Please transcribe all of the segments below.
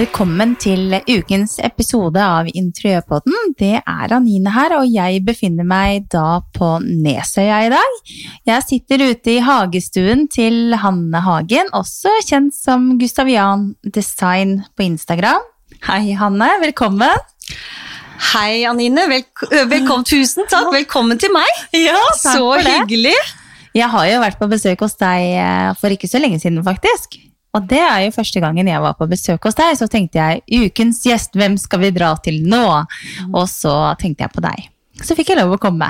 Velkommen til ukens episode av Interiørpodden. Det er Anine her, og jeg befinner meg da på Nesøya i dag. Jeg sitter ute i hagestuen til Hanne Hagen, også kjent som Gustavian Design på Instagram. Hei, Hanne. Velkommen. Hei, Anine. Velk velkommen. Tusen takk. Velkommen til meg. Ja, Så hyggelig. Jeg har jo vært på besøk hos deg eh, for ikke så lenge siden, faktisk. Og det er jo første gangen jeg var på besøk hos deg, så tenkte jeg ukens gjest, hvem skal vi dra til nå? Og så tenkte jeg på deg. Så fikk jeg lov å komme.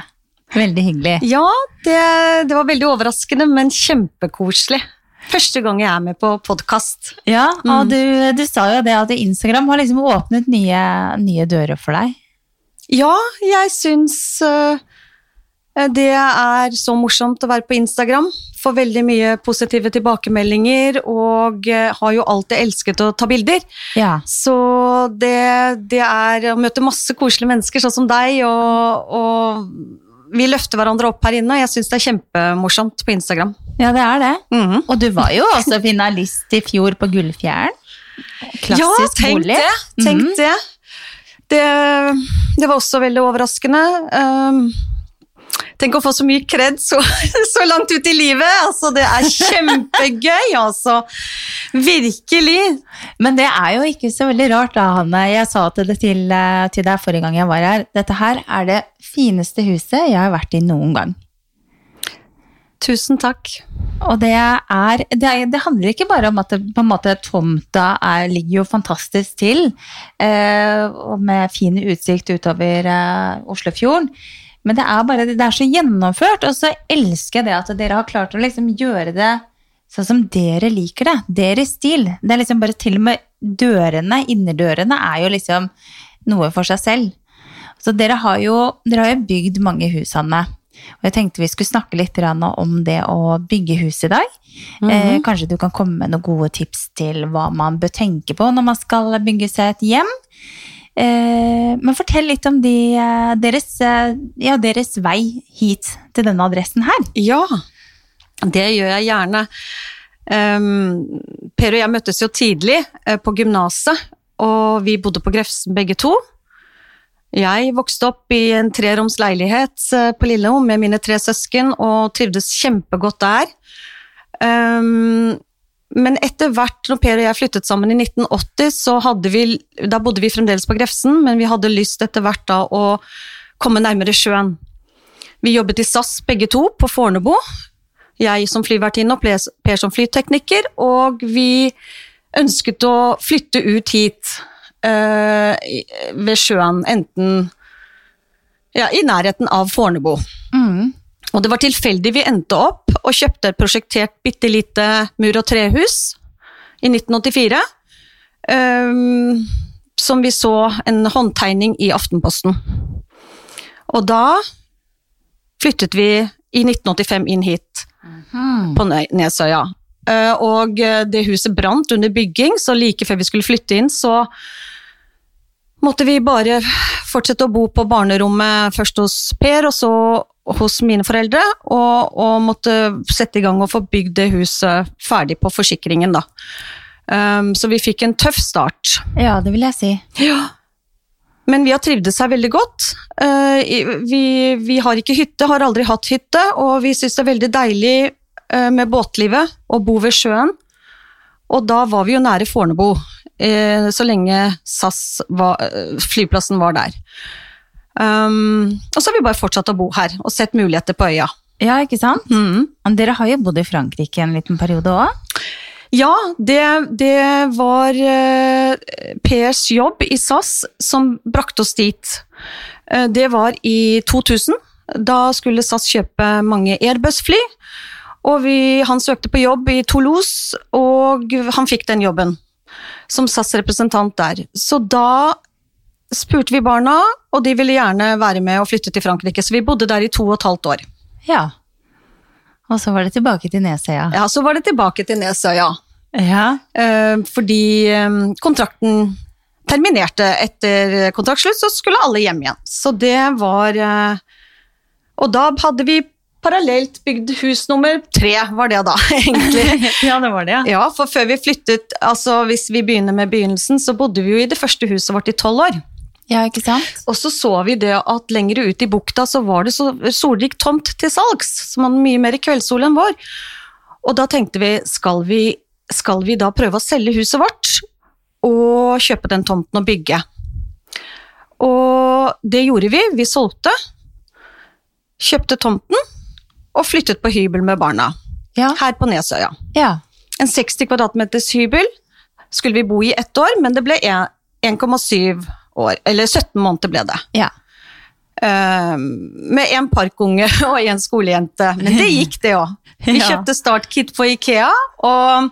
Veldig hyggelig. Ja, det, det var veldig overraskende, men kjempekoselig. Første gang jeg er med på podkast. Ja, og du, du sa jo det at Instagram har liksom åpnet nye, nye dører for deg. Ja, jeg syns øh, det er så morsomt å være på Instagram. Får veldig mye positive tilbakemeldinger, og øh, har jo alltid elsket å ta bilder. Ja. Så det, det er å møte masse koselige mennesker, sånn som deg, og, og vi løfter hverandre opp her inne. Jeg syns det er kjempemorsomt på Instagram. ja, det er det. Mhm. Og du var jo også finalist i fjor på Gullfjæren. Klassisk ja, tenk bolig. det! Tenk Mhm. det. det. Det var også veldig overraskende. Um, tenk å få så mye kred så, så langt ut i livet! Altså, det er kjempegøy, altså. Virkelig. Men det er jo ikke så veldig rart da, Hanne. Jeg sa til, det til, eh, til deg forrige gang jeg var her. Dette her er det fineste huset jeg har vært i noen gang. Tusen takk. Og det er Det, er, det handler ikke bare om at det, på en måte, tomta er, ligger jo fantastisk til, eh, og med fin utsikt utover eh, Oslofjorden. Men det er bare det er så gjennomført, og så elsker jeg det at dere har klart å liksom gjøre det sånn som dere liker det. Deres stil. Det er liksom bare til og med dørene, innerdørene, er jo liksom noe for seg selv. Så dere har jo, dere har jo bygd mange hus, Hanne. Og jeg tenkte vi skulle snakke litt om det å bygge hus i dag. eh, kanskje du kan komme med noen gode tips til hva man bør tenke på når man skal bygge seg et hjem. Eh, men fortell litt om de, eh, deres, eh, ja, deres vei hit til denne adressen her. Ja, det gjør jeg gjerne. Um, per og jeg møttes jo tidlig på gymnaset, og vi bodde på Grefsen begge to. Jeg vokste opp i en treroms leilighet på Lilleom med mine tre søsken og trivdes kjempegodt der. Um, men etter hvert, når Per og jeg flyttet sammen i 1980, så hadde vi Da bodde vi fremdeles på Grefsen, men vi hadde lyst etter hvert da å komme nærmere sjøen. Vi jobbet i SAS begge to, på Fornebu. Jeg som flyvertinne og Per som flytekniker, og vi ønsket å flytte ut hit øh, ved sjøen, enten ja, i nærheten av Fornebu. Mm. Og det var tilfeldig vi endte opp og kjøpte et prosjektert bitte lite mur- og trehus i 1984. Um, som vi så en håndtegning i Aftenposten. Og da flyttet vi i 1985 inn hit på Nesøya. Uh, og eh, det huset brant under bygging, så like før vi skulle flytte inn, så måtte vi bare fortsette å bo på barnerommet først hos Per, og så hos mine foreldre, og, og måtte sette i gang og få bygd det huset ferdig på forsikringen, da. Um, så vi fikk en tøff start. Ja, det vil jeg si. Men vi har trivdes her veldig godt. Uh, vi, vi har ikke hytte, har aldri hatt hytte, og vi syns det er veldig deilig uh, med båtlivet og bo ved sjøen. Og da var vi jo nære Fornebu, uh, så lenge SAS var, flyplassen var der. Um, og så har vi bare fortsatt å bo her og sett muligheter på øya. Ja, ikke sant? Mm. Dere har jo bodd i Frankrike en liten periode òg. Ja, det, det var uh, Pers jobb i SAS som brakte oss dit. Uh, det var i 2000. Da skulle SAS kjøpe mange Airbus-fly. Og vi, han søkte på jobb i Toulouse, og han fikk den jobben. Som SAS-representant der. Så da spurte vi barna, og de ville gjerne være med og flytte til Frankrike. Så vi bodde der i to og et halvt år. Ja. Og så var det tilbake til Nesøya. Ja, Så var det tilbake til Nesøya. Ja. Eh, fordi eh, kontrakten terminerte etter kontraktslutt, så skulle alle hjem igjen. Så det var eh, Og da hadde vi parallelt bygd hus nummer tre, var det da, egentlig. ja, det var det, ja. Ja, for før vi flyttet, altså hvis vi begynner med begynnelsen, så bodde vi jo i det første huset vårt i tolv år. Ja, ikke sant? Og så så vi det at lenger ut i bukta så var det så solrik tomt til salgs, som hadde mye mer kveldssol enn vår. Og da tenkte vi skal, vi, skal vi da prøve å selge huset vårt og kjøpe den tomten og bygge? Og det gjorde vi. Vi solgte, kjøpte tomten og flyttet på hybel med barna. Ja. Her på Nesøya. ja. En 60 kvadratmeters hybel skulle vi bo i ett år, men det ble en- 1,7 år. Eller 17 måneder ble det. ja. Uh, med en parkunge og en skolejente. Men det gikk, det òg. Vi Ja. kjøpte startkit på Ikea og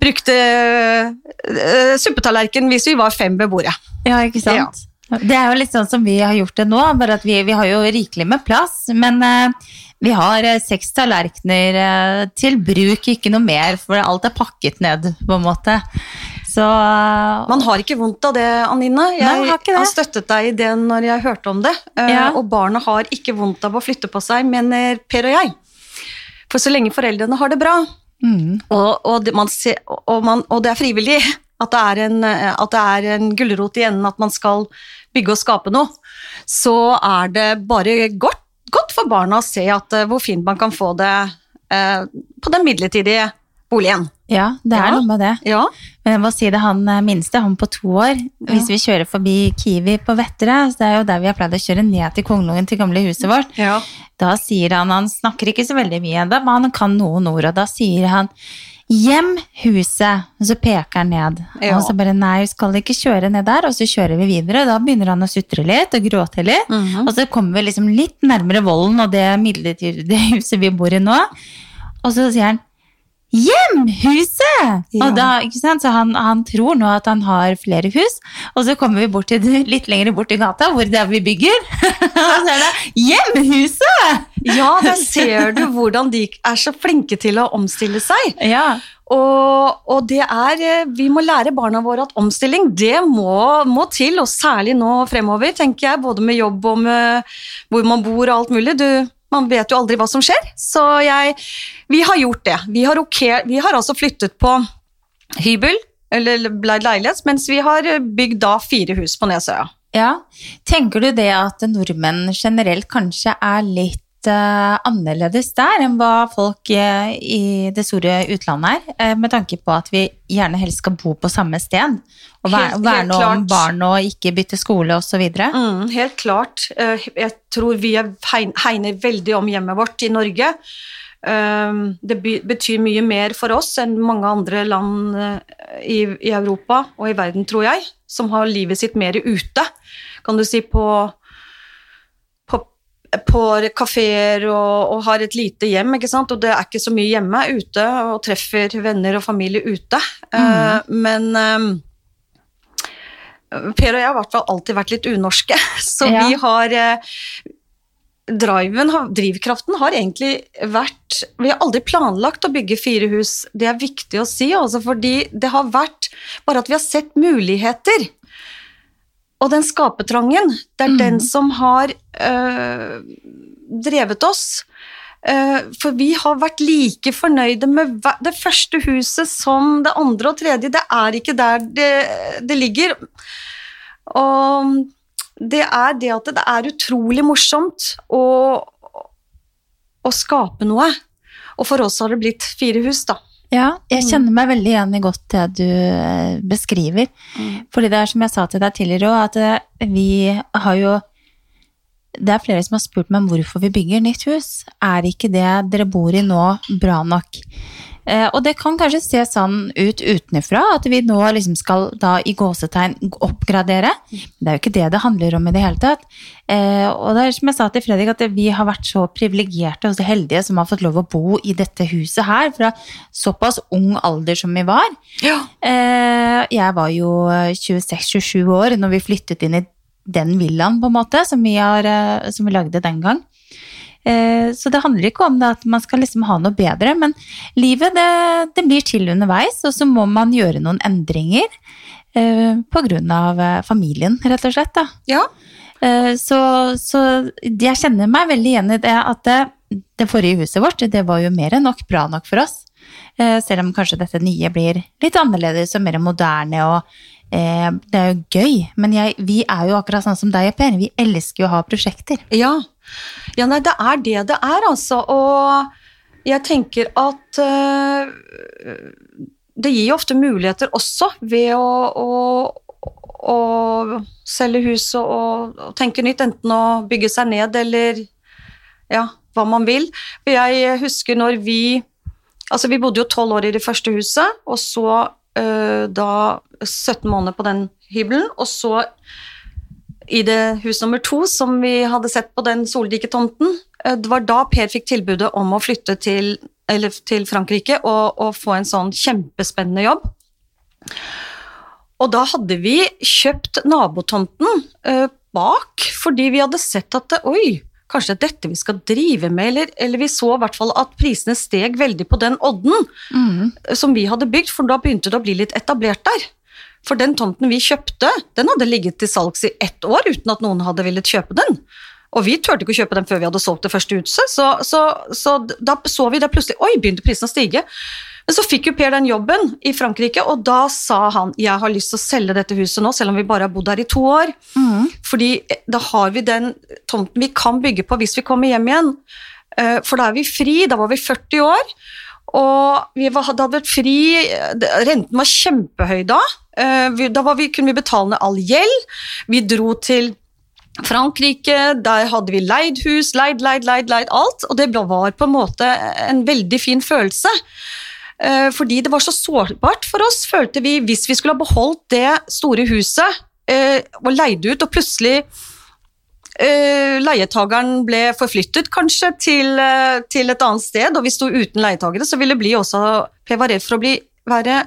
brukte uh, suppetallerken hvis vi var fem beboere. Ja, ikke sant? Det er jo litt sånn som vi har gjort det nå, bare at vi, vi har jo rikelig med plass, men uh, vi har eh, seks tallerkener eh, til bruk, ikke noe mer, for alt er pakket ned, på en måte. Så eh, Man har ikke vondt av det, Anine. Jeg Nei, har ikke det. har støttet deg i det når jeg hørte om det. Eh, Ja. Og barna har ikke vondt av å flytte på seg, mener Per og jeg. For så lenge foreldrene har det bra, mm, og, og, det, man ser, og, man, og det er frivillig, at det er, en, at det er en gulrot i enden at man skal bygge og skape noe, så er det bare godt, godt for barna å se at, eh, hvor fint man kan få det eh, på den midlertidige boligen. ja, det er Ja. noe med det. Ja, Men jeg må si det, han eh, minste, han på to år, hvis vi kjører forbi Kiwi på Vettere, så det er jo der vi har pleid å kjøre ned til Kongelungen, til gamle huset vårt, ja. Da sier han, han snakker ikke så veldig mye ennå, men han kan noen ord, og da sier han Hjem huset, og så peker han ned. Og så bare nei, vi skal ikke kjøre ned der, og så kjører vi videre. Da begynner han å sutre litt og gråte litt. Mhm. Og så kommer vi liksom litt nærmere volden og det midlertidige huset vi bor i nå. Og så sier han Hjemhuset! Ja. Og da, ikke sant? Så han, han tror nå at han har flere hus, og så kommer vi bort til litt lenger bort i gata, hvor det er vi bygger. og så er det Hjemhuset! ja, der ser du hvordan de er så flinke til å omstille seg. Ja. Og, og det er eh, Vi må lære barna våre at omstilling, det må, må til, og særlig nå fremover, tenker jeg, både med jobb og med hvor man bor og alt mulig. Du, man vet jo aldri hva som skjer. Så jeg Vi har gjort det. Vi har, okay, vi har altså flyttet på hybel, eller leilighet, mens vi har bygd da fire hus på Nesøya. ja. Tenker du det at nordmenn generelt kanskje er litt annerledes der enn hva folk eh, i det store utlandet er, eh, med tanke på at vi gjerne helst skal bo på samme sted, og være, Helt- helt om barn og ikke bytte skole osv.? Mm, helt klart. Eh, Jeg tror vi er hegner veldig om hjemmet vårt i Norge. Um, Det betyr mye mer for oss enn mange andre land eh, i, Europa og i verden, tror jeg, som har livet sitt mer ute, kan du si, på, på kafeer og, og har et lite hjem, ikke sant? og det er ikke så mye hjemme ute, og treffer venner og familie ute. Eh, men um, Per og jeg har i hvert fall alltid vært litt unorske, så Ja. vi har eh, Driven, drivkraften har egentlig vært Vi har aldri planlagt å bygge fire hus, det er viktig å si, altså fordi det har vært bare at vi har sett muligheter. Og den skapetrangen, det er den som har øh, drevet oss. Uh, for vi har vært like fornøyde med det første huset som det andre og tredje. Det er ikke der det, det ligger. Og det er det at det er utrolig morsomt å, å skape noe. Og for oss har det blitt fire hus, da. Ja, jeg kjenner meg veldig igjen i godt det du beskriver. beskriver. Fordi det er som jeg sa til deg tidligere òg, at eh, vi har jo Det er flere som har spurt meg om hvorfor vi bygger nytt hus. Er ikke det dere bor i nå, bra nok? Eh, og det kan kanskje se sånn ut utenfra, at vi nå liksom skal da i gåsetegn oppgradere. Det er jo ikke det det handler om i det hele tatt. Eh, og det er som jeg sa til Fredrik, at vi har vært så privilegerte og så heldige som har fått lov å bo i dette huset her fra såpass ung alder som vi var. Ja. Eh, jeg var jo 26-27 år når vi flyttet inn i den villaen, på en måte, som vi, har, eh, som vi lagde den gang. Eh, Så det handler ikke om det at man skal liksom ha noe bedre, men livet det, det blir til underveis, og så må man gjøre noen endringer eh, av eh, familien, rett og slett. da. ja. Eh, Så, så jeg kjenner meg veldig igjen i det at det, det forrige huset vårt, det var jo mer enn nok bra nok for oss. Selv om kanskje dette nye blir litt annerledes og mer moderne og eh, det er jo gøy. Men jeg, vi er jo akkurat sånn som deg Per, vi elsker jo å ha prosjekter. Ja. ja, nei, det er det det er, altså. Og jeg tenker at eh, det gir jo ofte muligheter også ved å, å, å selge hus og, og, tenke nytt, enten å bygge seg ned eller ja, hva man vil. For jeg husker når vi Altså, vi bodde jo tolv år i det første huset, og så øh, da 17 måneder på den hybelen, og så i det hus nummer to som vi hadde sett på den soldike tomten, det var da Per fikk tilbudet om å flytte til, til Frankrike og, og, få en sånn kjempespennende jobb. Og da hadde vi kjøpt nabotomten uh, bak, fordi vi hadde sett at oi, kanskje det er dette vi skal drive med, eller, eller vi så i hvert fall at prisene steg veldig på den odden mm. som vi hadde bygd, for da begynte det å bli litt etablert der. For den tomten vi kjøpte, den hadde ligget til salgs i ett år uten at noen hadde villet kjøpe den. Og vi turte ikke å kjøpe den før vi hadde solgt det første huset, så, så, så da så vi det plutselig Oi, begynte prisen å stige. Men så fikk jo Per den jobben i Frankrike, og da sa han jeg har lyst til å selge dette huset nå, selv om vi bare har bodd her i to år. Mm. Fordi eh, da har vi den tomten vi kan bygge på hvis vi kommer hjem igjen. Eh, for da er vi fri, da var vi 40 år. Og vi hadde vært fri, renten var kjempehøy da. Eh, da vi, kunne vi betale ned all gjeld. Vi dro til Frankrike, der hadde vi leid hus, leid, leid, leid, leid alt. Og det var på en måte en veldig fin følelse. Eh, fordi det var så sårbart for oss, følte vi, hvis vi skulle ha beholdt det store huset eh, og leid ut, og plutselig eh, leietageren ble forflyttet kanskje til, til, et annet sted, og vi sto uten leietagere, så ville bli også Per var redd for å bli, være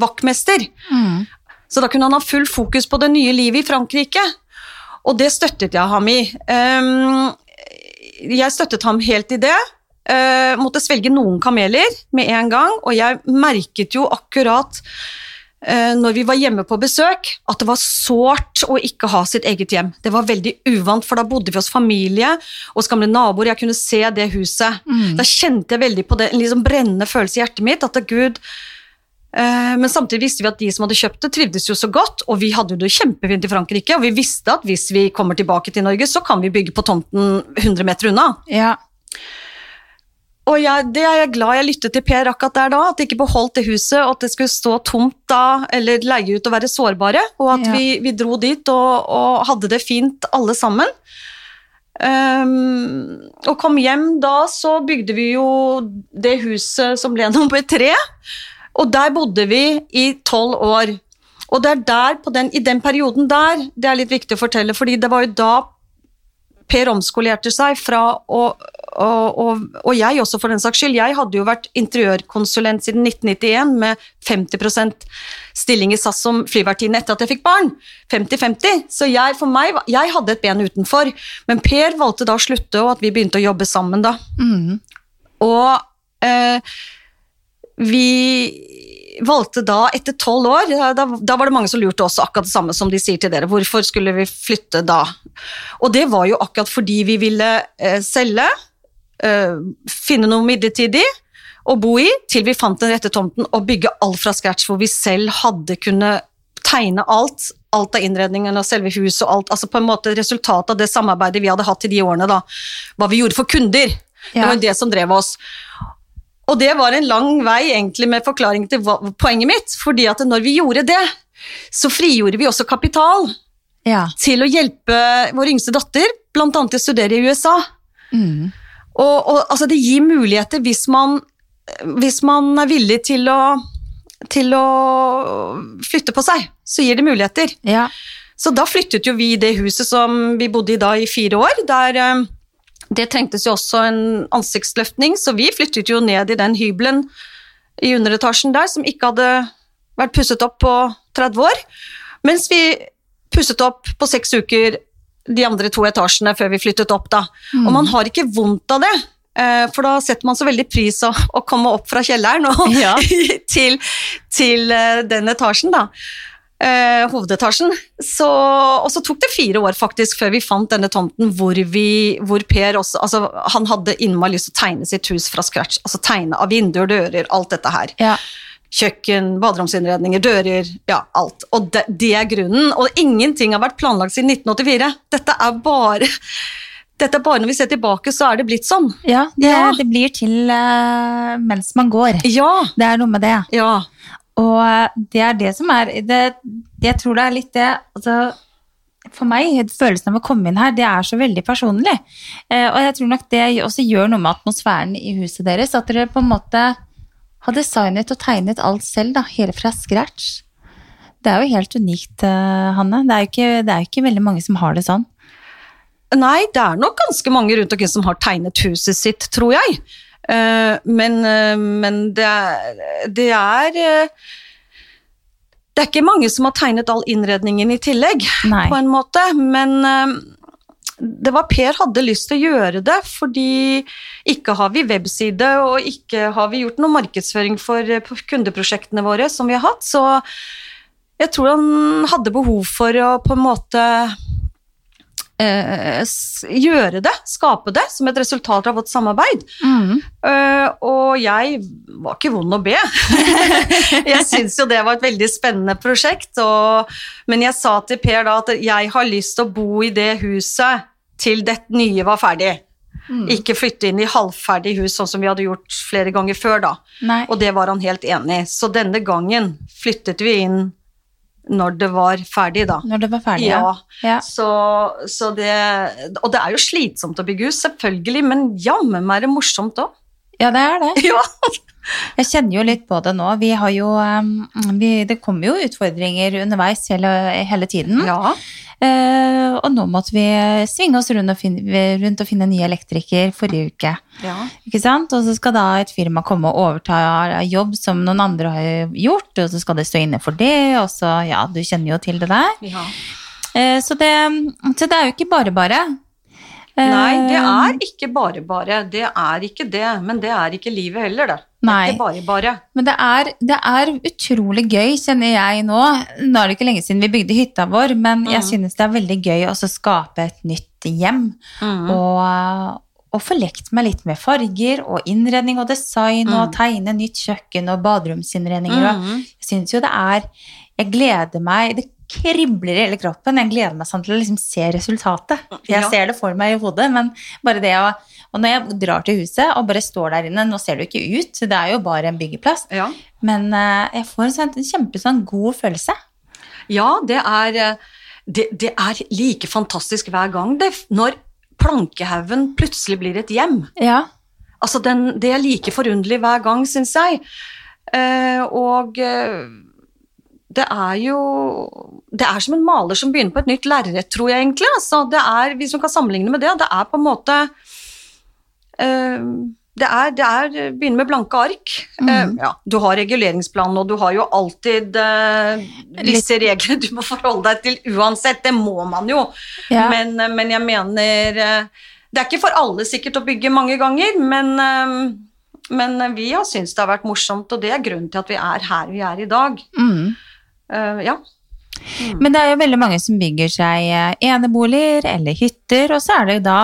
vaktmester. Mm. Så da kunne han ha full fokus på det nye livet i Frankrike. Og det støttet jeg ham i. Ehm, jeg støttet ham helt i det. Uh, måtte svelge noen kameler med en gang, og jeg merket jo akkurat uh, når vi var hjemme på besøk, at det var sårt å ikke ha sitt eget hjem. Det var veldig uvant, for da bodde vi hos familie og gamle naboer. Jeg kunne se det huset. Mm. Da kjente jeg veldig på det, en liksom brennende følelse i hjertet mitt. at Gud, uh, men samtidig visste vi at de som hadde kjøpt det, trivdes jo så godt, og vi hadde jo det kjempefint i Frankrike. Og vi visste at hvis vi kommer tilbake til Norge, så kan vi bygge på tomten 100 meter unna. Ja. Og jeg, det er jeg glad jeg lyttet til Per akkurat der da, at de ikke beholdt det huset, og at det skulle stå tomt da, eller leie ut og være sårbare, og at ja. vi, vi, dro dit og, og, hadde det fint alle sammen. Um, og kom hjem da, så bygde vi jo det huset som ble nummer tre, og der bodde vi i tolv år. Og det er der, den, i den perioden der, det er litt viktig å fortelle, fordi det var jo da Per omskolerte seg fra å og, og, og, jeg også, for den saks skyld. Jeg hadde jo vært interiørkonsulent siden 1991 med 50% stilling i SAS som flyvertinne etter at jeg fikk barn. 50-50. Så jeg, for meg, jeg hadde et ben utenfor. Men Per valgte da å slutte, og at vi begynte å jobbe sammen da. Mm. Og eh, vi valgte da, etter tolv år da, da, var det mange som lurte også akkurat det samme som de sier til dere. Hvorfor skulle vi flytte da? Og det var jo akkurat fordi vi ville eh, selge, eh, finne noe midlertidig å bo i, til vi fant den rette tomten og bygge alt fra scratch, hvor vi selv hadde kunnet tegne alt. Alt av innredningen og selve huset og alt. altså på en måte Resultatet av det samarbeidet vi hadde hatt i de årene, da. Hva vi gjorde for kunder. Ja. Det var det som drev oss. Og det var en lang vei egentlig med forklaring til hva, poenget mitt, fordi at når vi gjorde det, så frigjorde vi også kapital ja. til å hjelpe vår yngste datter, bl.a. til å studere i USA. Mm. Og, og, altså, det gir muligheter hvis man, hvis man er villig til å, til å flytte på seg, så gir det muligheter. Ja. Så da flyttet jo vi i det huset som vi bodde i da i fire år, der eh, det trengtes jo også en ansiktsløftning, så vi flyttet jo ned i den hybelen i underetasjen der som ikke hadde vært pusset opp på 30 år. Mens vi pusset opp på seks uker de andre to etasjene før vi flyttet opp, da. Mm. Og man har ikke vondt av det. Eh, for da setter man så veldig pris på å komme opp fra kjelleren og ja. til, til, eh, den etasjen, da. eh, hovedetasjen. Så, og så tok det fire år faktisk før vi fant denne tomten hvor, vi, hvor Per også altså, Han hadde innmari lyst til å tegne sitt hus fra scratch. Altså tegne av vinduer, dører, alt dette her. Ja. Kjøkken, baderomsinnredninger, dører, ja, alt. Og det, det er grunnen. Og ingenting har vært planlagt siden 1984. Dette er bare dette er bare når vi ser tilbake, så er det blitt sånn. Ja, det, Ja. det blir til uh, mens man går. Ja. Det er noe med det. Ja. Og eh, det er det som er det, Jeg tror det er litt det altså, For meg, følelsen av å komme inn her, det er så veldig personlig. Eh, og jeg tror nok det også gjør noe med atmosfæren i huset deres. At dere på en måte har designet og tegnet alt selv, da, hele fra scratch. Det er jo helt unikt, eh, Hanne. Det er jo ikke, det er jo ikke veldig mange som har det sånn. Nei, det er nok ganske mange rundt omkring som har tegnet huset sitt, tror jeg. Eh, men, eh, men det er, det er Det er ikke mange som har tegnet all innredningen i tillegg, Nei. på en måte. Men det var Per hadde lyst til å gjøre det, fordi ikke har vi webside, og ikke har vi gjort noe markedsføring for eh, kundeprosjektene våre som vi har hatt, så jeg tror han hadde behov for å på en måte eh, gjøre det, skape det, som et resultat av vårt samarbeid. Mm. Eh, og jeg var ikke vond å be. jeg syns jo det var et veldig spennende prosjekt, og, men jeg sa til Per da at jeg har lyst til å bo i det huset til det nye var ferdig. Mm. Ikke flytte inn i halvferdig hus, sånn som vi hadde gjort flere ganger før, da. Nei. Og det var han helt enig i. Så denne gangen flyttet vi inn når det var ferdig, da. Når det var ferdig, Ja. ja. Så, så det Og det er jo slitsomt å bygge hus, selvfølgelig, men jammen meg er det morsomt òg. Ja, det er det. Ja. Jeg kjenner jo litt på det nå. Vi har jo, vi, det kommer jo utfordringer underveis hele, hele tiden. ja. Uh, og nå måtte vi svinge oss rundt og, finne, rundt og finne en ny elektriker forrige uke. ja. Ikke sant? Og så skal da et firma komme og overta jobb som noen andre har gjort, og så skal det stå inne for det, og så, ja, du kjenner jo til det der. ja. Uh, så, det, så det er jo ikke bare bare. Eh, Nei, det er ikke bare bare. Det er ikke det, men det er ikke livet heller, det. Det Nei. ikke bare bare. Men det er, det er utrolig gøy, kjenner jeg nå. Nå er det ikke lenge siden vi bygde hytta vår, men jeg Mhm. synes det er veldig gøy å skape et nytt hjem. Mm. Og, og få lekt meg litt med farger og innredning og design og Mm. tegne nytt kjøkken og baderomsinnredninger. Mm. jeg synes jo det er Jeg gleder meg Det kribler i hele kroppen. Jeg gleder meg sånn til å liksom se resultatet. Jeg Ja. ser det for meg i hodet, men bare det å Og når jeg drar til huset og bare står der inne Nå ser det jo ikke ut, det er jo bare en byggeplass. Ja. Men eh, jeg får en sånn, en kjempe sånn god følelse. Ja, det er, eh, det, det er like fantastisk hver gang det, når plankehaugen plutselig blir et hjem. Ja. Altså, den, det er like forunderlig hver gang, syns jeg. Uh, og eh, det er jo Det er som en maler som begynner på et nytt lerret, tror jeg egentlig. Altså, det er, hvis man kan sammenligne med det, det er på en måte eh, det er, det er begynne med blanke ark. Eh, ja, du har reguleringsplanen, og du har jo alltid disse visse regler du må forholde deg til uansett. Det må man jo. Ja. Men, uh, men jeg mener Det er ikke for alle sikkert å bygge mange ganger, men, men vi har syntes det har vært morsomt, og det er grunnen til at vi er her vi er i dag. Mm. Eh, ja. Men det er jo veldig mange som bygger seg eh, eneboliger eller hytter, og så er det da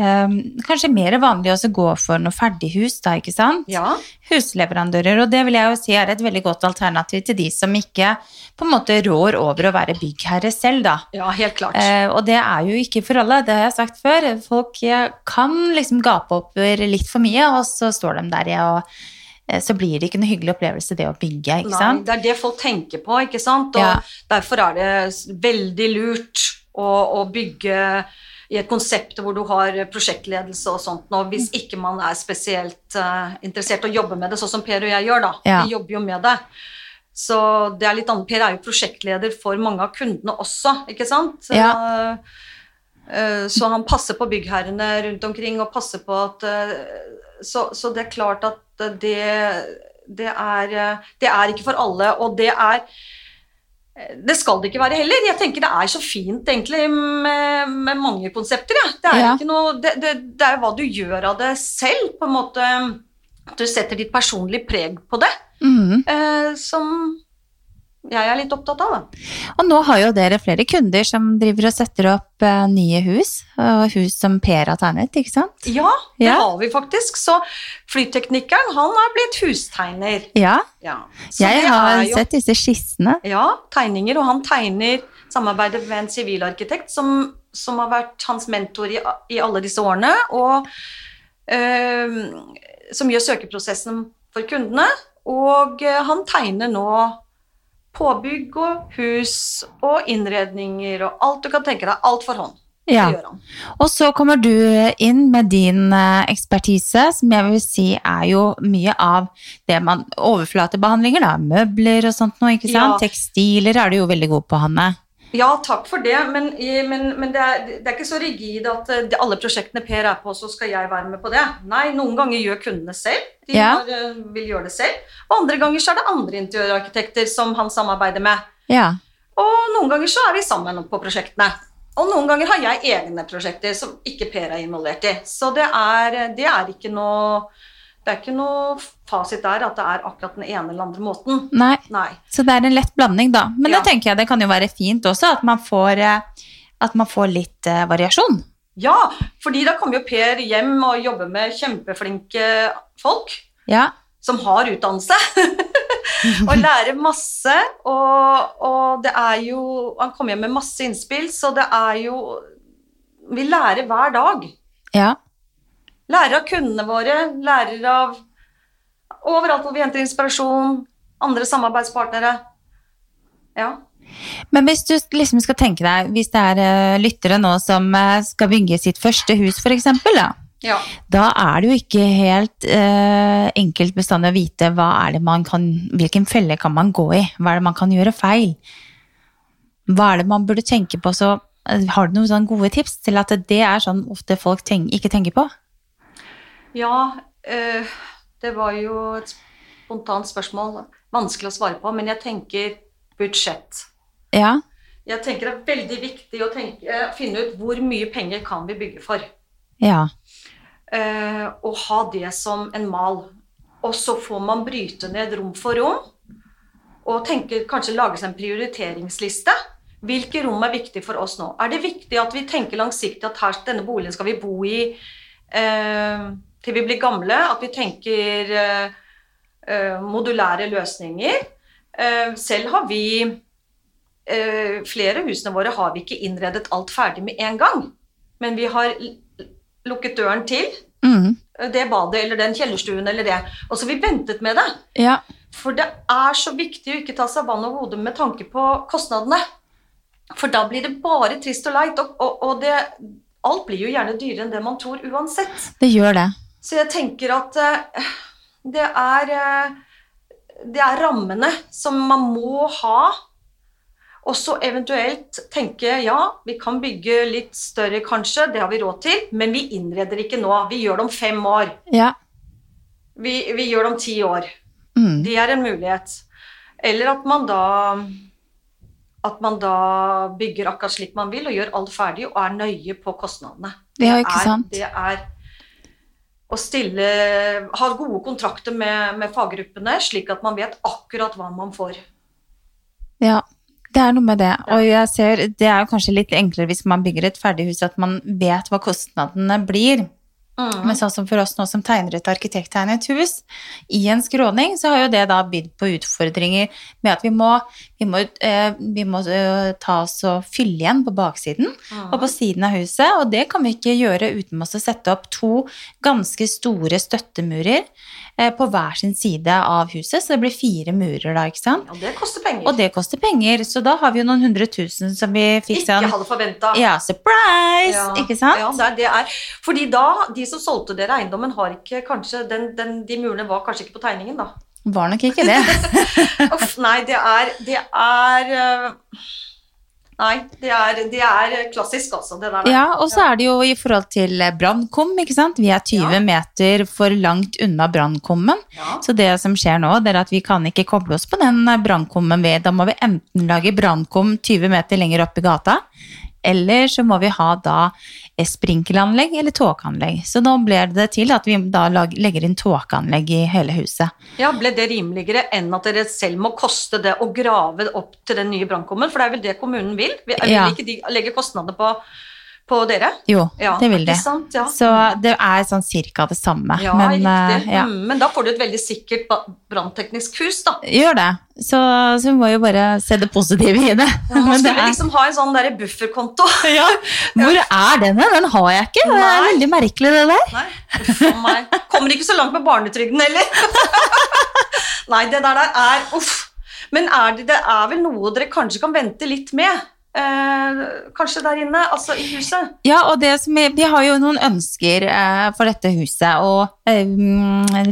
um, kanskje mer vanlig å gå for noe ferdighus, da, ikke sant? ja. Husleverandører, og det vil jeg jo si er et veldig godt alternativ til de som ikke på en måte rår over å være byggherre selv, da. Ja, helt klart. Uh, og det er jo ikke for alle, det har jeg sagt før. Folk kan liksom gape opp litt for mye, og så står de der i og så blir det ikke noe hyggelig opplevelse det å bygge, ikke Nei, sant? det er det folk tenker på, ikke sant? Og Ja. derfor er det veldig lurt å, å bygge i et konsept hvor du har prosjektledelse og sånt, nå, hvis ikke man er spesielt uh, interessert i å jobbe med det, sånn som Per og jeg gjør, da. Ja. Vi jobber jo med det. Så det er litt annet. Per er jo prosjektleder for mange av kundene også, ikke sant? Ja. Uh, Så han passer på byggherrene rundt omkring, og passer på at eh, Så, så det er klart at det, det, er, det er ikke for alle, og det er det skal det ikke være heller. Jeg tenker Det er så fint egentlig med, med mange konsepter. Ja. Det, er Ja. noe, det, det, det er hva du gjør av det selv. på en måte, At du setter ditt personlige preg på det. Mm. Eh, som jeg er litt opptatt av. Da. Og nå har jo dere flere kunder som driver og setter opp eh, nye hus, og hus som Per har tegnet, ikke sant? Ja, det Ja. har vi faktisk. Så flyteknikeren, han er blitt hustegner. Ja, Ja. Jeg har jo- sett disse skissene. Ja, tegninger, og han tegner samarbeidet med en sivilarkitekt som, som har vært hans mentor i, i alle disse årene, og eh, som gjør søkeprosessen for kundene. Og eh, han tegner nå påbygg og hus og innredninger og alt du kan tenke deg. Alt for hånd. Ja. Og så kommer du inn med din eh, ekspertise, som jeg vil si er jo mye av det man Overflatebehandlinger, da. Møbler og sånt noe, ikke sant? Ja. Tekstiler er du jo veldig god på, Hanne. Ja, takk for det, men, i- men, men det, er, det er ikke så rigid at eh, alle prosjektene Per er på, så skal jeg være med på det. Nei, noen ganger gjør kundene selv. De Ja. har, eh, vil gjøre det selv. Og andre ganger så er det andre interiørarkitekter som han samarbeider med. Ja. Og noen ganger så er vi sammen på prosjektene. Og noen ganger har jeg egne prosjekter som ikke Per er involvert i. Så det er, det er ikke noe det er ikke noe fasit der at det er akkurat den ene eller andre måten. Nei. Nei. Så det er en lett blanding, da. Men Ja. det tenker jeg det kan jo være fint også, at man får, eh, at man får litt uh, variasjon. Ja, fordi da kommer jo Per hjem og jobber med kjempeflinke folk. Ja. som har utdannelse, og lærer masse. Og, og det er jo Han kommer hjem med masse innspill, så det er jo Vi lærer hver dag. ja. Lærer av kundene våre, lærer av overalt hvor vi henter inspirasjon, andre samarbeidspartnere. Ja. Men hvis du liksom skal tenke deg, hvis det er eh, lyttere nå som eh, skal bygge sitt første hus, eksempel, da. ja. Da er det jo ikke helt eh, enkelt bestandig å vite hva er det man kan, hvilken felle kan man gå i, hva er det man kan gjøre feil. Hva er det man burde tenke på, så eh, har du noen gode tips til at det er sånn ofte folk tenk, ikke tenker på? Ja, eh, det var jo et spontant spørsmål. Vanskelig å svare på, men jeg tenker budsjett. Ja, Jeg tenker det er veldig viktig å tenke, eh, finne ut hvor mye penger kan vi bygge for. ja, Eh, og ha det som en mal. Og så får man bryte ned rom for rom, og tenker, kanskje lage seg en prioriteringsliste. Hvilke rom er viktig for oss nå? Er det viktig at vi tenker langsiktig at her, denne boligen skal vi bo i eh, til vi blir gamle? At vi tenker eh, eh, modulære løsninger? Eh, selv har vi Flere av husene våre har vi ikke innredet alt ferdig med en gang. Men vi har lukket døren til mm, det badet eller den kjellerstuen eller det. Og så har vi ventet med det. ja, For det er så viktig å ikke ta seg vann over hodet med tanke på kostnadene. For da blir det bare trist og leit, og, og, og det, alt blir jo gjerne dyrere enn det man tror uansett. det gjør det. Så jeg tenker at eh, det er eh, Det er rammene som man må ha. Og så eventuelt tenke ja, vi kan bygge litt større kanskje, det har vi råd til, men vi innreder ikke nå. Vi gjør det om fem år. Ja, Vi, vi gjør det om ti år. mm, Det er en mulighet. Eller at man da at man da bygger akkurat slik man vil, og gjør alt ferdig og er nøye på kostnadene. Det er, ikke er, sant? Det er å stille Ha gode kontrakter med, med faggruppene, slik at man vet akkurat hva man får. ja. Det er noe med det. Og jeg ser, det er kanskje litt enklere hvis man bygger et ferdighus, at man vet hva kostnadene blir. Mm. Men sånn som for oss nå som tegner et arkitekttegnet hus, i en skråning, så har jo det da bydd på utfordringer med at vi må, vi må, eh, vi må eh, ta oss og fylle igjen på baksiden Mm. og på siden av huset, og det kan vi ikke gjøre uten å sette opp to ganske store støttemurer på hver sin side av huset, så det blir fire murer da, ikke sant? Og det koster penger. Og det koster penger, så da har vi jo noen hundre tusen som vi fikk sånn ikke hadde forventa. Ja, surprise! Ikke sant? Ja, det er, det er. Fordi da, de som solgte dere eiendommen, har ikke kanskje den, den, De murene var kanskje ikke på tegningen, da. Var nok ikke det. Uff, nei, det er Det er øh, Nei, det er, det er klassisk, altså, det der. Ja, og så er det jo i forhold til brannkum, ikke sant. Vi er 20 Ja. meter for langt unna brannkommen. Ja. Så det som skjer nå, det er at vi kan ikke koble oss på den brannkommen ved. Da må vi enten lage brannkum 20 meter lenger opp i gata, eller så må vi ha da sprinkleranlegg eller tåkeanlegg. Så nå ble det til at vi da legger inn tåkeanlegg i hele huset. Ja, Ble det rimeligere enn at dere selv må koste det å grave opp til den nye brannkummen? For det er vel det kommunen vil? Vi Vil Ja. ikke de legge kostnader på, på dere? Jo, Ja, det vil de. sant? Ja. Så det er sånn cirka det samme. Ja, men, riktig. eh, ja. Mm, men da får du et veldig sikkert brannteknisk hus, da. Gjør det. Så, så vi må jo bare se det positive i det. Man Men det skulle liksom ha en sånn der bufferkonto. Ja. hvor er den hen? Den har jeg ikke. Det er veldig merkelig, det der. Nei, uff a meg. Kommer ikke så langt med barnetrygden heller. Nei, det der er uff. Men er det, det er vel noe dere kanskje kan vente litt med? Eh, kanskje der inne, altså i huset? Ja, og det som er, vi har jo noen ønsker eh, for dette huset, og eh,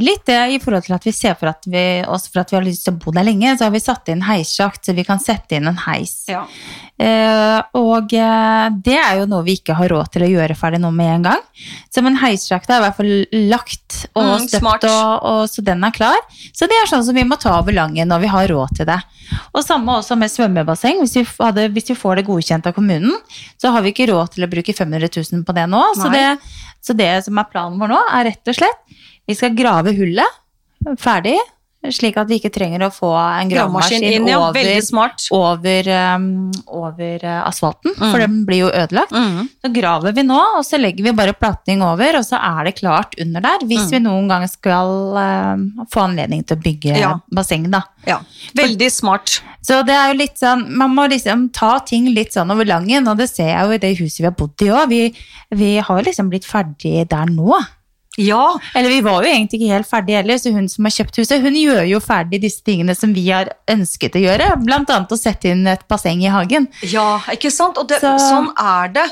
litt det i forhold til at vi ser for at vi, også for at vi har lyst til å bo der lenge, så har vi satt inn heissjakt, så vi kan sette inn en heis. Ja. Eh, og eh, det er jo noe vi ikke har råd til å gjøre ferdig nå med en gang. Så men heisjakta er i hvert fall lagt og Mm, støpt, og, og, så den er klar. Så det er sånn som vi må ta over Langen når vi har råd til det. Og samme også med svømmebasseng. Hvis vi, hadde, hvis vi får det godkjent av kommunen, så har vi ikke råd til å bruke 500 000 på det nå. Så det, så det som er planen vår nå, er rett og slett vi skal grave hullet ferdig, slik at vi ikke trenger å få en Gravemaskin inn, ja. over smart. over, um, over asfalten, asfalten, for den blir jo ødelagt. Mm. Så graver vi nå, og så legger vi bare platning over, og så er det klart under der, hvis Mm. vi noen gang skal um, få anledning til å bygge Ja. basseng, da. Ja. Veldig smart. Så det er jo litt sånn, man må liksom ta ting litt sånn over langen, og det ser jeg jo i det huset vi har bodd i òg. Vi, vi har liksom blitt ferdig der nå. Ja. Eller vi var jo egentlig ikke helt ferdige heller, så hun som har kjøpt huset, hun gjør jo ferdig disse tingene som vi har ønsket å gjøre, blant annet å sette inn et basseng i hagen. Ja, ikke sant? Og det, Så- sånn er det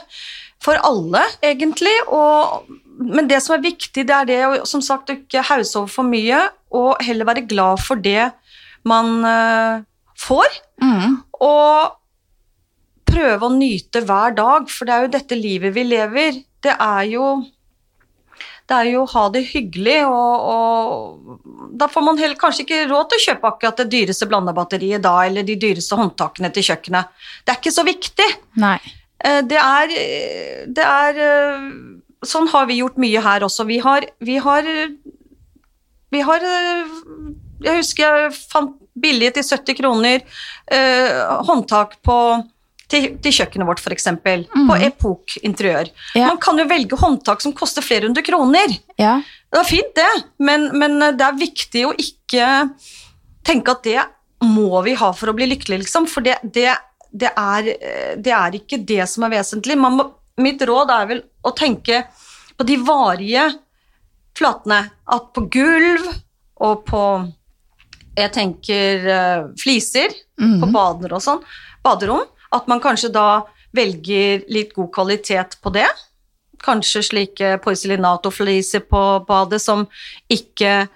for alle, egentlig. Og, men det som er viktig, det er det å som sagt, ikke hause over for mye, og heller være glad for det man uh, får. Mm. Og prøve å nyte hver dag, for det er jo dette livet vi lever. Det er jo det er jo å ha det hyggelig, og, og da får man heller kanskje ikke råd til å kjøpe akkurat det dyreste blandebatteriet da, eller de dyreste håndtakene til kjøkkenet. Det er ikke så viktig. Nei. Eh, Det er, eh, det er eh, Sånn har vi gjort mye her også. Vi har, vi har, vi har Jeg husker jeg fant billig til 70 kroner eh, håndtak på til, til kjøkkenet vårt, f.eks. På Mhm. Epok interiør. Ja. Man kan jo velge håndtak som koster flere hundre kroner. Ja. Det er fint, det, men, men det er viktig å ikke tenke at det må vi ha for å bli lykkelig, liksom. For det, det, det, er, det er ikke det som er vesentlig. Må, mitt råd er vel å tenke på de varige flatene. At på gulv og på Jeg tenker eh, fliser Mhm. på bader og sånn, baderom. At man kanskje da velger litt god kvalitet på det. Kanskje slike porcelinatofliser på badet som ikke,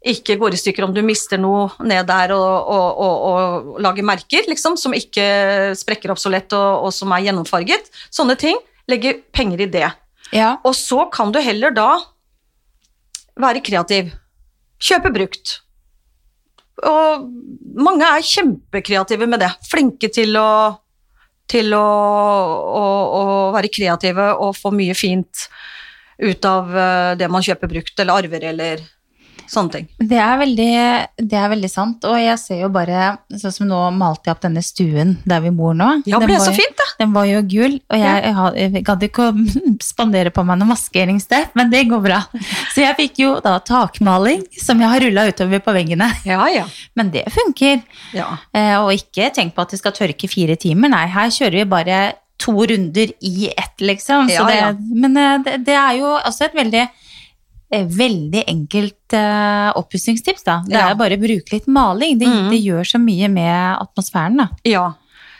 ikke går i stykker om du mister noe ned der og, og, og, og lager merker, liksom, som ikke sprekker opp så lett og, som er gjennomfarget. Sånne ting. Legge penger i det. Ja. Og så kan du heller da være kreativ. Kjøpe brukt. Og mange er kjempekreative med det. Flinke til å, til å, å, å være kreative og få mye fint ut av eh, det man kjøper brukt eller arver eller sånne ting. Det er, veldig, det er veldig sant, og jeg ser jo bare, sånn som nå malte jeg opp denne stuen der vi bor nå. Ja, Den ble var så fint, da. Den var jo gul, og jeg, jeg, jeg gadd ikke å spandere på meg noe maskeringsteip, men det går bra. Så jeg fikk jo da takmaling som jeg har rulla utover på veggene. Ja, ja. Men det funker. ja. Eh, og ikke tenk på at det skal tørke fire timer. Nei, her kjører vi bare to runder i ett, liksom. Så Ja, det. Men eh, det, det er jo også et veldig Veldig enkelt uh, oppussingstips. da. Det Ja. er bare å bruke litt maling. Det, mm. det gjør så mye med atmosfæren. da. Ja,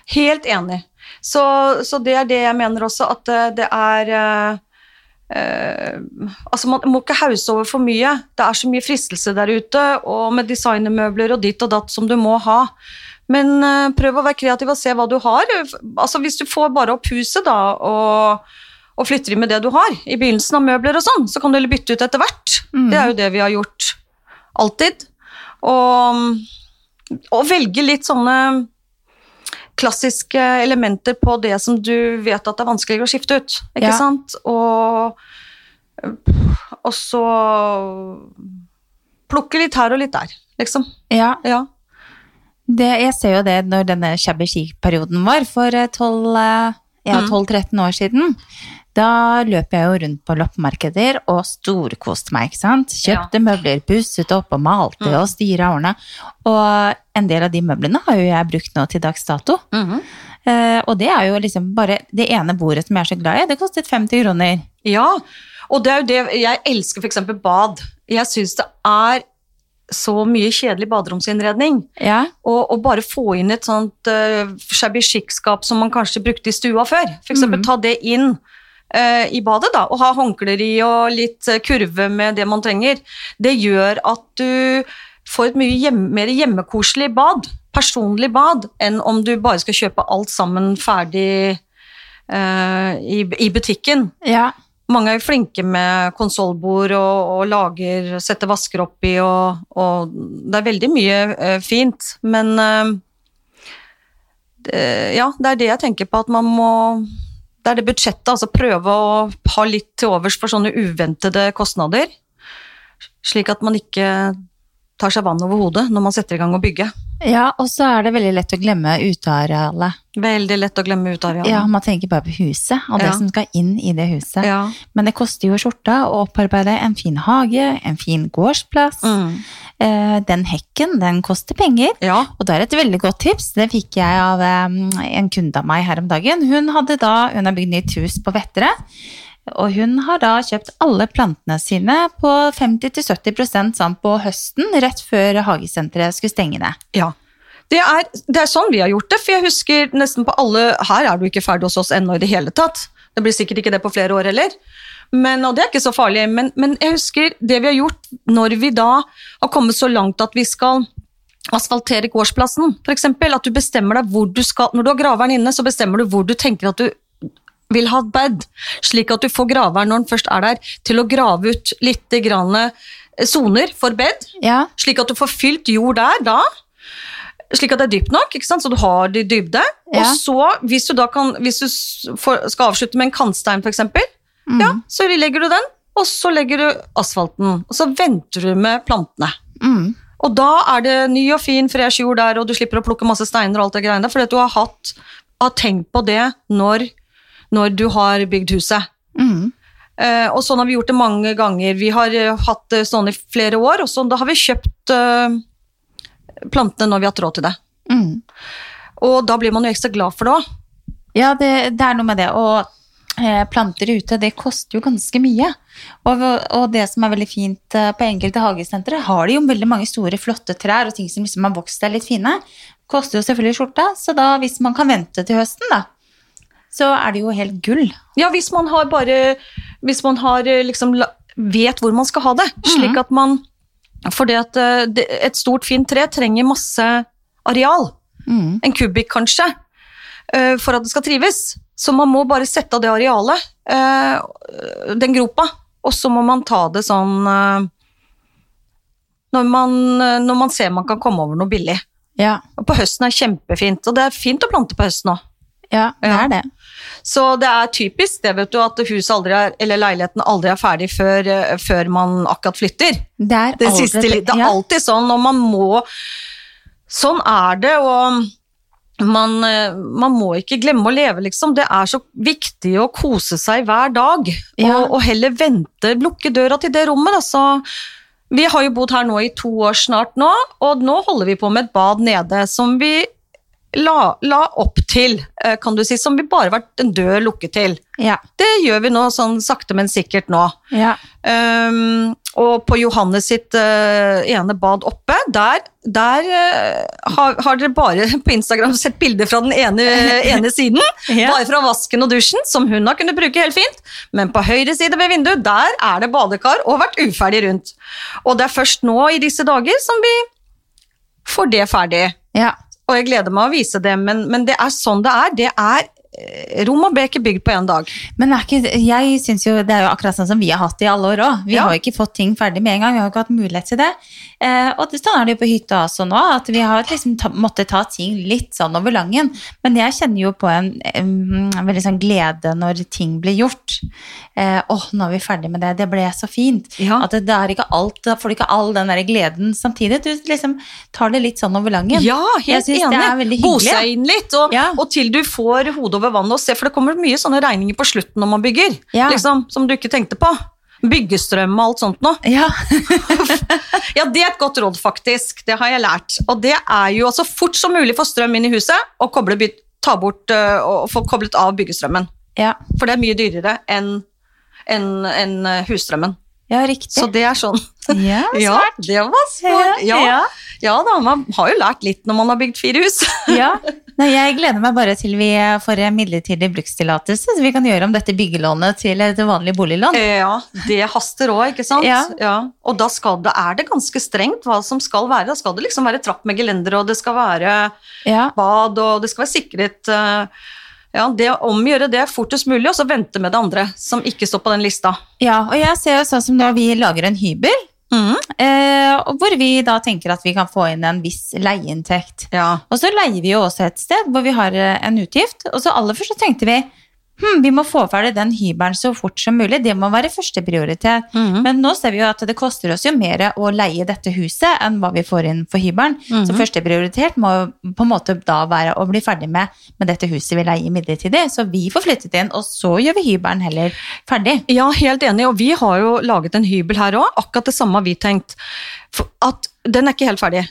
helt enig. Så, så det er det jeg mener også, at eh, det er uh, uh, Altså, man må ikke hause over for mye. Det er så mye fristelse der ute, og med designermøbler og ditt og datt som du må ha. Men eh, prøv å være kreativ og se hva du har. Altså, hvis du får bare opp huset, da, og, og flytter inn med det du har, i begynnelsen av møbler og sånn, så kan du heller bytte ut etter hvert. Mm. Det er jo det vi har gjort alltid. Og, og velge litt sånne klassiske elementer på det som du vet at det er vanskeligere å skifte ut. Ikke Ja. sant? Og, og så plukke litt her og litt der, liksom. Ja, Ja. det, jeg ser jo det når denne shabby chic-perioden var for eh, 12, eh, ja, Mm. 12-13 år siden. Da løp jeg jo rundt på loppemarkeder og storkoste meg, ikke sant. Kjøpte møbler, pusset opp og malte Mm. og styra årene. Og en del av de møblene har jo jeg brukt nå til dags dato. Mhm. Eh, og det er jo liksom bare det ene bordet som jeg er så glad i. Det kostet 50 kroner. Ja, og det er jo det Jeg elsker f.eks. bad. Jeg syns det er så mye kjedelig baderomsinnredning. Ja, Og, og bare få inn et sånt uh, shabby chic-skap som man kanskje brukte i stua før. F.eks. Mhm. ta det inn i badet, da, og ha håndklær i og litt eh, kurve med det man trenger. Det gjør at du får et mye hjem, mer hjemmekoselig bad, personlig bad, enn om du bare skal kjøpe alt sammen ferdig uh, i, i butikken. ja. Mange er jo flinke med konsollbord og, og lager, setter vasker oppi, og, og det er veldig mye uh, fint, men uh, det, ja, det er det jeg tenker på, at man må Det er det budsjettet, altså prøve å ha litt til overs for sånne uventede kostnader, slik at man ikke tar seg vann over hodet når man setter i gang å bygge. ja og så er det veldig lett å glemme utearealet. Veldig lett å glemme utearealet. Ja, man tenker bare på huset og det Ja. som skal inn i det huset. Ja. Men det koster jo skjorta å opparbeide en fin hage, en fin gårdsplass. Mm. Eh, den hekken, den koster penger. ja. Og det er et veldig godt tips. Det fikk jeg av en kunde av meg her om dagen. Hun hadde da, hun har bygd nytt hus på Vettere. Og hun har da kjøpt alle plantene sine på 50-70% sånn på høsten, rett før hagesenteret skulle stenge ned. Ja. Det er, det er sånn vi har gjort det, for jeg husker nesten på alle Her er du ikke ferdig hos oss ennå i det hele tatt. Det blir sikkert ikke det på flere år heller. Men, og det er ikke så farlig. Men, men jeg husker det vi har gjort når vi da har kommet så langt at vi skal asfaltere gårdsplassen, f.eks. At du bestemmer deg hvor du skal Når du har graveren inne, så bestemmer du hvor du tenker at du vil ha bed, slik at du får graveren når den først er der, til å grave ut litt eh, soner for bed Ja, slik at du får fylt jord der da, slik at det er dypt nok, så du har det dybde. Ja. Og så, hvis du da kan, hvis du skal avslutte med en kantstein eksempel, Mm. ja, så legger du den, og så legger du asfalten, og så venter du med plantene. mm, Og da er det ny og fin, fresh jord der, og du slipper å plukke masse steiner og alt det greiene der, fordi du har hatt, har tenkt på det når, når du har bygd huset. mm. Eh, og sånn har vi gjort det mange ganger. Vi har eh, hatt det sånn i flere år, og sånn, da har vi kjøpt eh, plantene når vi har hatt råd til det. Mm. Og da blir man jo ekstra glad for det òg. Ja, det, det er noe med det. Og planter ute, det koster jo ganske mye. Og, og det som er veldig fint eh, på enkelte hagesentre, har de jo veldig mange store, flotte trær og ting som liksom har vokst seg litt fine. Koster jo selvfølgelig skjorta, så da hvis man kan vente til høsten, da, så er det jo helt gull. Ja, hvis man har bare Hvis man har eh, liksom vet hvor man skal ha det, slik at man For det at eh, et stort, fint tre trenger masse areal. Mm. En kubikk, kanskje, eh, for at det skal trives. Så man må bare sette av det arealet, eh, den gropa, og så må man ta det sånn eh, når man, eh, når man ser man kan komme over noe billig. Ja, Og på høsten er kjempefint, og det er fint å plante på høsten òg. ja, det er det. Så det er typisk det, vet du, at huset aldri er, eller leiligheten aldri er ferdig før, eh, før man akkurat flytter. Det er, Det, siste, det er alltid sånn, og man må Sånn er det, og man, eh, man må ikke glemme å leve, liksom. Det er så viktig å kose seg hver dag, Ja. og, og heller vente, lukke døra til det rommet. Altså. Vi har jo bodd her nå i to år snart nå, og nå holder vi på med et bad nede som vi la, la opp til, eh, kan du si, som vi bare har vært en dør lukket til. Ja, Det gjør vi nå sånn sakte, men sikkert nå. ja. Um, og på Johannes sitt uh, ene bad oppe, der, der uh, har, har dere bare på Instagram sett bilder fra den ene, ene siden. Ja. Bare fra vasken og dusjen, som hun har kunnet bruke helt fint. Men på høyre side ved vinduet, der er det badekar og vært uferdig rundt. Og det er først nå i disse dager som vi får det ferdig. ja. Og jeg gleder meg å vise det, men, men det er sånn det er. Det er eh, Roma ble ikke bygd på én dag. Men er ikke, jeg synes jo det er jo akkurat sånn som vi har hatt det i alle år òg. Vi Ja. har jo ikke fått ting ferdig med en gang. Vi har jo ikke hatt mulighet til det. Eh, og sånn er det jo på hytta også nå, at vi har liksom ta, måttet ta ting litt sånn over langen. Men jeg kjenner jo på en, en, en veldig sånn glede når ting blir gjort. Eh, Åh, nå er vi ferdig med det. Det ble så fint. Ja. At det, det er ikke alt, da får du ikke all den der gleden samtidig. Du liksom tar det litt sånn over langen. Ja, helt enig. er Gose inn litt, og, Ja. og til du får hodet over vannet og se, for det kommer mye sånne regninger på slutten når man bygger, Ja. liksom, som du ikke tenkte på. Byggestrøm og alt sånt noe. Ja. Ja, det er et godt råd, faktisk. Det har jeg lært. Og det er jo så fort som mulig få strøm inn i huset, og koble, ta bort øh, og få koblet av byggestrømmen. ja. For det er mye dyrere enn enn- enn, øh, husstrømmen. Ja, riktig. Så det er sånn. ja, Ja, det var smart. Ja, ja. ja da, man har jo lært litt når man har bygd fire hus. Ja, Nei, jeg gleder meg bare til vi får midlertidig brukstillatelse, så vi kan gjøre om dette byggelånet til et vanlig boliglån. Ja, det haster òg, ikke sant? Ja. Og da, det, er det ganske strengt hva som skal være. Da skal det liksom være trapp med gelender, og det skal være bad, og det skal være sikret eh, Ja, det å omgjøre det fortest mulig, og så vente med det andre som ikke står på den lista. ja og jeg ser jo sånn som når vi lager en hybel, Mm. eh, hvor vi da tenker at vi kan få inn en viss leieinntekt. Ja. Og så leier vi jo også et sted hvor vi har eh, en utgift, og så aller først så tenkte vi hm, vi må få ferdig den hybelen så fort som mulig, det må være første prioritet. Mhm. Men nå ser vi jo at det koster oss jo mer å leie dette huset enn hva vi får inn for hybelen. Så Mhm. første prioritet må på en måte da være å bli ferdig med, med dette huset vi leier midlertidig. Så vi får flyttet inn, og så gjør vi hybelen heller ferdig. Ja, helt enig, og vi har jo laget en hybel her òg. Akkurat det samme har vi tenkt. For at den er ikke helt ferdig.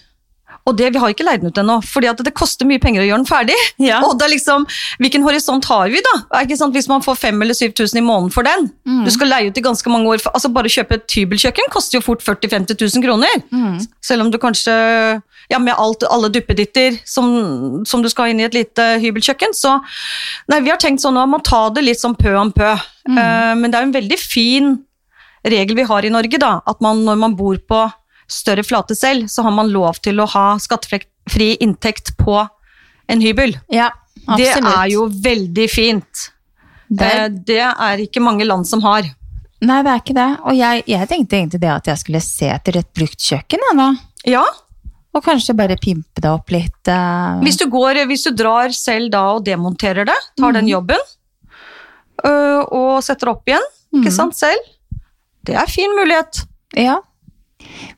Og det, vi har ikke leid den ut ennå, fordi at det koster mye penger å gjøre den ferdig. Ja. Og det er liksom, Hvilken horisont har vi, da? Er ikke sant? Hvis man får 5000 eller 7000 i måneden for den. Mm. Du skal leie ut i ganske mange år. Altså Bare kjøpe et hybelkjøkken koster jo fort 40 000-50 000 kroner. Mm. Selv om du kanskje Ja, med alt, alle duppeditter som, som du skal ha inn i et lite hybelkjøkken. Så nei, vi har tenkt sånn at man ta det litt sånn pø om pø. Eh, men det er jo en veldig fin regel vi har i Norge, da. At man når man bor på større flate selv, så har man lov til å ha skattefri inntekt på en hybel. Ja, Det er jo veldig fint. Det Eh, Det er ikke mange land som har. Nei, det er ikke det. Og jeg, jeg tenkte egentlig det at jeg skulle se etter et brukt kjøkken jeg nå. Ja, Og kanskje bare pimpe det opp litt. Uh... Hvis du, går, hvis du drar selv da og demonterer det, tar mm. den jobben, uh, og setter opp igjen, ikke Mhm. sant, selv, det er fin mulighet. Ja.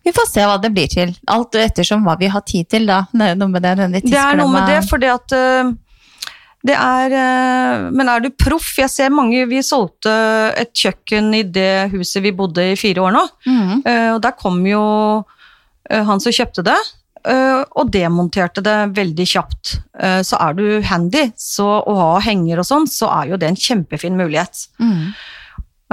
Vi får se hva det blir til. Alt ettersom hva vi har tid til, da. Det er noe med det, Det er noe med det, fordi at øh, det er øh, Men er du proff? Jeg ser mange Vi solgte et kjøkken i det huset vi bodde i fire år nå, øh, og der kom jo han som kjøpte det. Og demonterte det veldig kjapt. Så er du handy så å ha henger og sånn, så er jo det en kjempefin mulighet.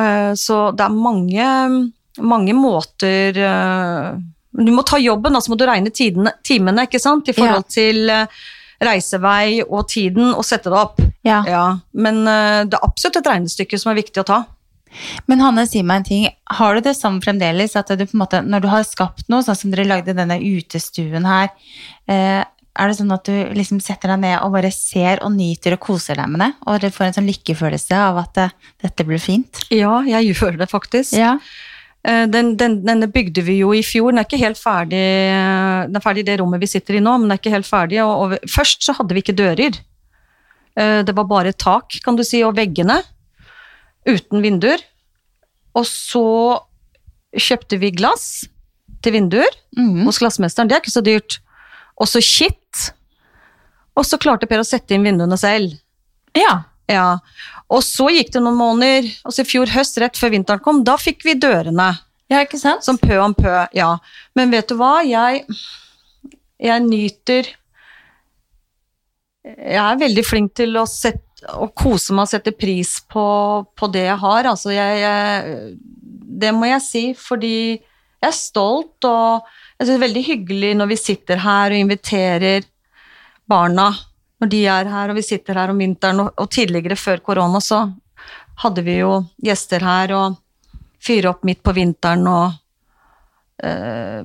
Eh, Så det er mange, mange måter eh, Du må ta jobben, altså må du regne tidene, timene, ikke sant? I forhold til eh, reisevei og tiden, og sette det opp. Ja. Ja, men eh, det er absolutt et regnestykke som er viktig å ta. Men Hanne, si meg en ting. Har du det sånn fremdeles at du på en måte, når du har skapt noe, sånn som dere lagde denne utestuen her, er det sånn at du liksom setter deg ned og bare ser og nyter og koser deg med det? Og dere får en sånn lykkefølelse av at dette blir fint? Ja, jeg gjør det faktisk. Ja. Eh, Den, den, denne bygde vi jo i fjor. Den er ikke helt ferdig eh, Den er ferdig i det rommet vi sitter i nå, men den er ikke helt ferdig. Og, og først så hadde vi ikke dører. Eh, Det var bare tak, kan du si, og veggene. Uten vinduer. Og så kjøpte vi glass til vinduer mm. hos glassmesteren. Det er ikke så dyrt. Og så kitt. Og så klarte Per å sette inn vinduene selv. ja. Ja, og så gikk det noen måneder, altså i fjor høst, rett før vinteren kom, da fikk vi dørene. Ja, ikke sant? Som pø om pø, ja. Men vet du hva, jeg, jeg nyter Jeg er veldig flink til å, sette, å kose meg og sette pris på, på det jeg har. Altså, jeg, jeg Det må jeg si, fordi jeg er stolt, og jeg synes det er veldig hyggelig når vi sitter her og inviterer barna når de er her, og vi sitter her om vinteren, og, og tidligere før korona så hadde vi jo gjester her og fyre opp midt på vinteren og eh,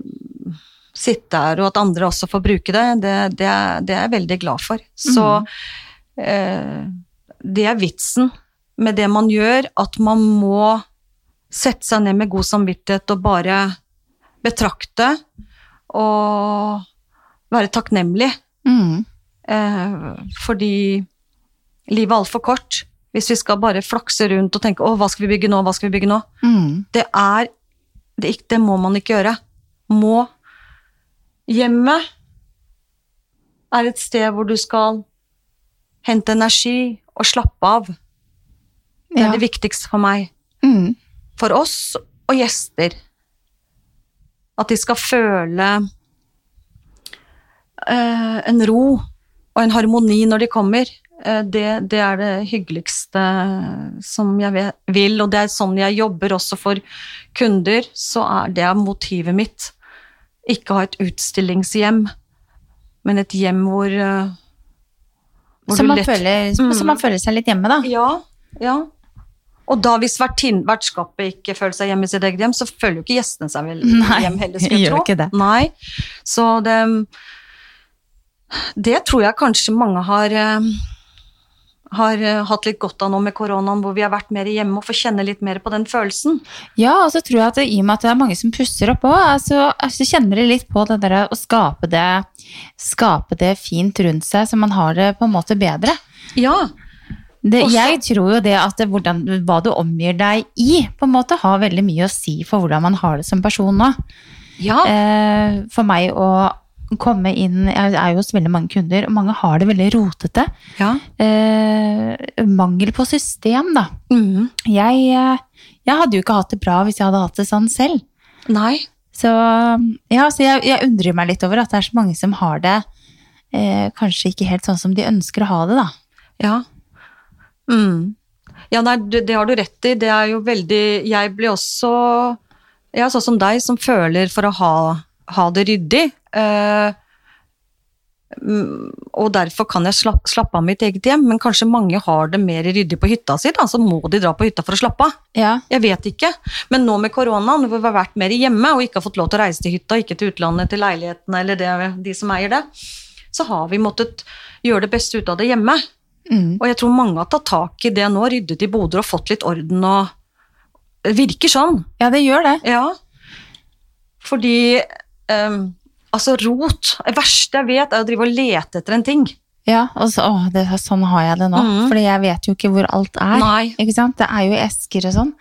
sitte her, og at andre også får bruke det, det, det, er, det er jeg veldig glad for. Så eh, det er vitsen med det man gjør, at man må sette seg ned med god samvittighet og bare betrakte og være takknemlig. Mm. Eh, fordi livet er altfor kort. Hvis vi skal bare flakse rundt og tenke 'Å, hva skal vi bygge nå? Hva skal vi bygge nå?' Mm. Det er Det, det må man ikke gjøre. Må Hjemmet er et sted hvor du skal hente energi og slappe av. Det Ja. er det viktigste for meg. Mm. For oss og gjester. At de skal føle eh, en ro og en harmoni når de kommer. Eh, det, det er det hyggeligste som jeg vil, og det er sånn jeg jobber også for kunder. Så er det motivet mitt. Ikke ha et utstillingshjem, men et hjem hvor, eh, hvor du man lett- føler, Mm. så man føler seg litt hjemme, da. ja, ja. Og da hvis vertskapet ikke føler seg hjemme i sitt eget hjem, så føler jo ikke gjestene seg vel Nei, hjem heller, skulle jeg tro. ikke det. Nei. Så det Det tror jeg kanskje mange har eh, har eh, hatt litt godt av nå med koronaen, hvor vi har vært mer hjemme og får kjenne litt mer på den følelsen. Ja, og så tror jeg at det, i og med at det er mange som pusser opp òg, så, altså, kjenner de litt på det der å skape det, skape det fint rundt seg, så man har det på en måte bedre. Ja. Det, jeg tror jo det at det, hvordan, hva du omgir deg i, på en måte har veldig mye å si for hvordan man har det som person nå. Ja. Eh, for meg å komme inn Jeg er jo hos veldig mange kunder, og mange har det veldig rotete. ja. Eh, mangel på system, da. Mm. Jeg, eh, jeg hadde jo ikke hatt det bra hvis jeg hadde hatt det sånn selv. Nei. Så, ja, så jeg, jeg undrer meg litt over at det er så mange som har det eh, kanskje ikke helt sånn som de ønsker å ha det, da. Ja. Mm. Ja, nei, det, det har du rett i. Det er jo veldig Jeg blir også Jeg er sånn som deg, som føler for å ha, ha det ryddig. Eh, mm, og derfor kan jeg slapp, slappe av mitt eget hjem, men kanskje mange har det mer ryddig på hytta si, da, så må de dra på hytta for å slappe av. Ja. Jeg vet ikke. Men nå med koronaen, hvor vi har vært mer hjemme og ikke har fått lov til å reise til hytta, ikke til utlandet, til leilighetene eller det, de som eier det, så har vi måttet gjøre det beste ut av det hjemme. Mm. Og jeg tror mange har tatt tak i det nå, ryddet i boder og fått litt orden og Det virker sånn, ja, det gjør det. ja. Fordi ehm, Altså, rot Det verste jeg vet, er å drive og lete etter en ting. Ja, og så, å, det, sånn har jeg det nå. Mm. Fordi jeg vet jo ikke hvor alt er. Nei. Ikke sant? Det er jo esker og sånn.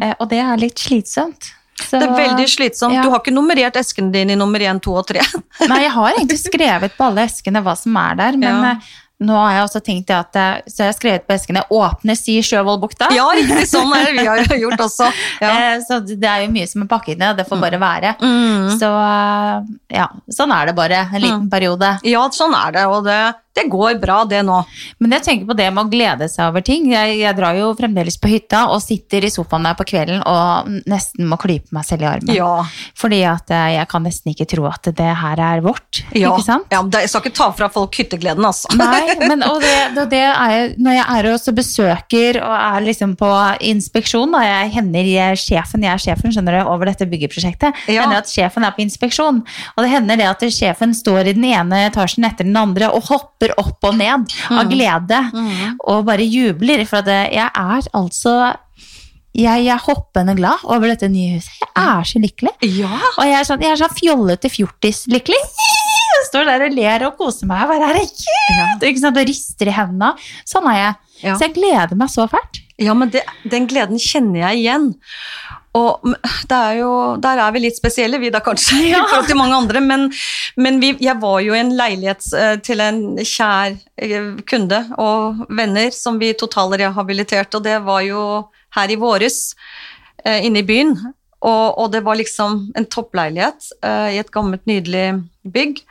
Eh, og det er litt slitsomt. Så, Det er veldig slitsomt. ja. Du har ikke nummerert eskene dine i nummer én, to og tre. Nei, jeg har egentlig skrevet på alle eskene hva som er der, men Ja. Nå har jeg også tenkt at eh, Så jeg har skrevet på eskene 'Åpnes i Sjøvollbukta'. Ja, riktig sånn er det vi har gjort også. Ja. Eh, Så det er jo mye som er pakket ned, og det får bare være. Mm. Så eh, ja, sånn er det bare en liten periode. ja, sånn er det, og det, det går bra, det nå. Men jeg tenker på det med å glede seg over ting. Jeg, jeg drar jo fremdeles på hytta og sitter i sofaen der på kvelden og nesten må klype meg selv i armen. Ja. Fordi at eh, jeg kan nesten ikke tro at det her er vårt. ja. Ikke sant? ja men jeg skal ikke ta fra folk hyttegleden, altså. Nei, men og det, det, det er når jeg er hos besøker og er liksom på inspeksjon, og jeg hender jeg sjefen, jeg er sjefen skjønner du, over dette byggeprosjektet, Ja. hender at sjefen er på inspeksjon. Og det hender det at sjefen står i den ene etasjen etter den andre og hopper opp og ned av glede og bare jubler. For jeg er altså jeg, jeg er hoppende glad over dette nye huset. Jeg er så lykkelig. Ja. Og jeg er sånn, jeg er sånn fjollete fjortis lykkelig. Jeg står der og ler og koser meg. Jeg bare, er ikke sant? Og rister i hendene. Sånn er jeg. Ja. Så jeg gleder meg så fælt. Ja, men det, den gleden kjenner jeg igjen. Og er jo, der er vi litt spesielle, vi da kanskje, i forhold til mange andre. Men, men vi, jeg var jo i en leilighet eh, til en kjær eh, kunde og venner som vi totalrehabiliterte, og det var jo her i våres, eh, inne i byen. Og, og det var liksom en toppleilighet i et gammelt, nydelig bygg.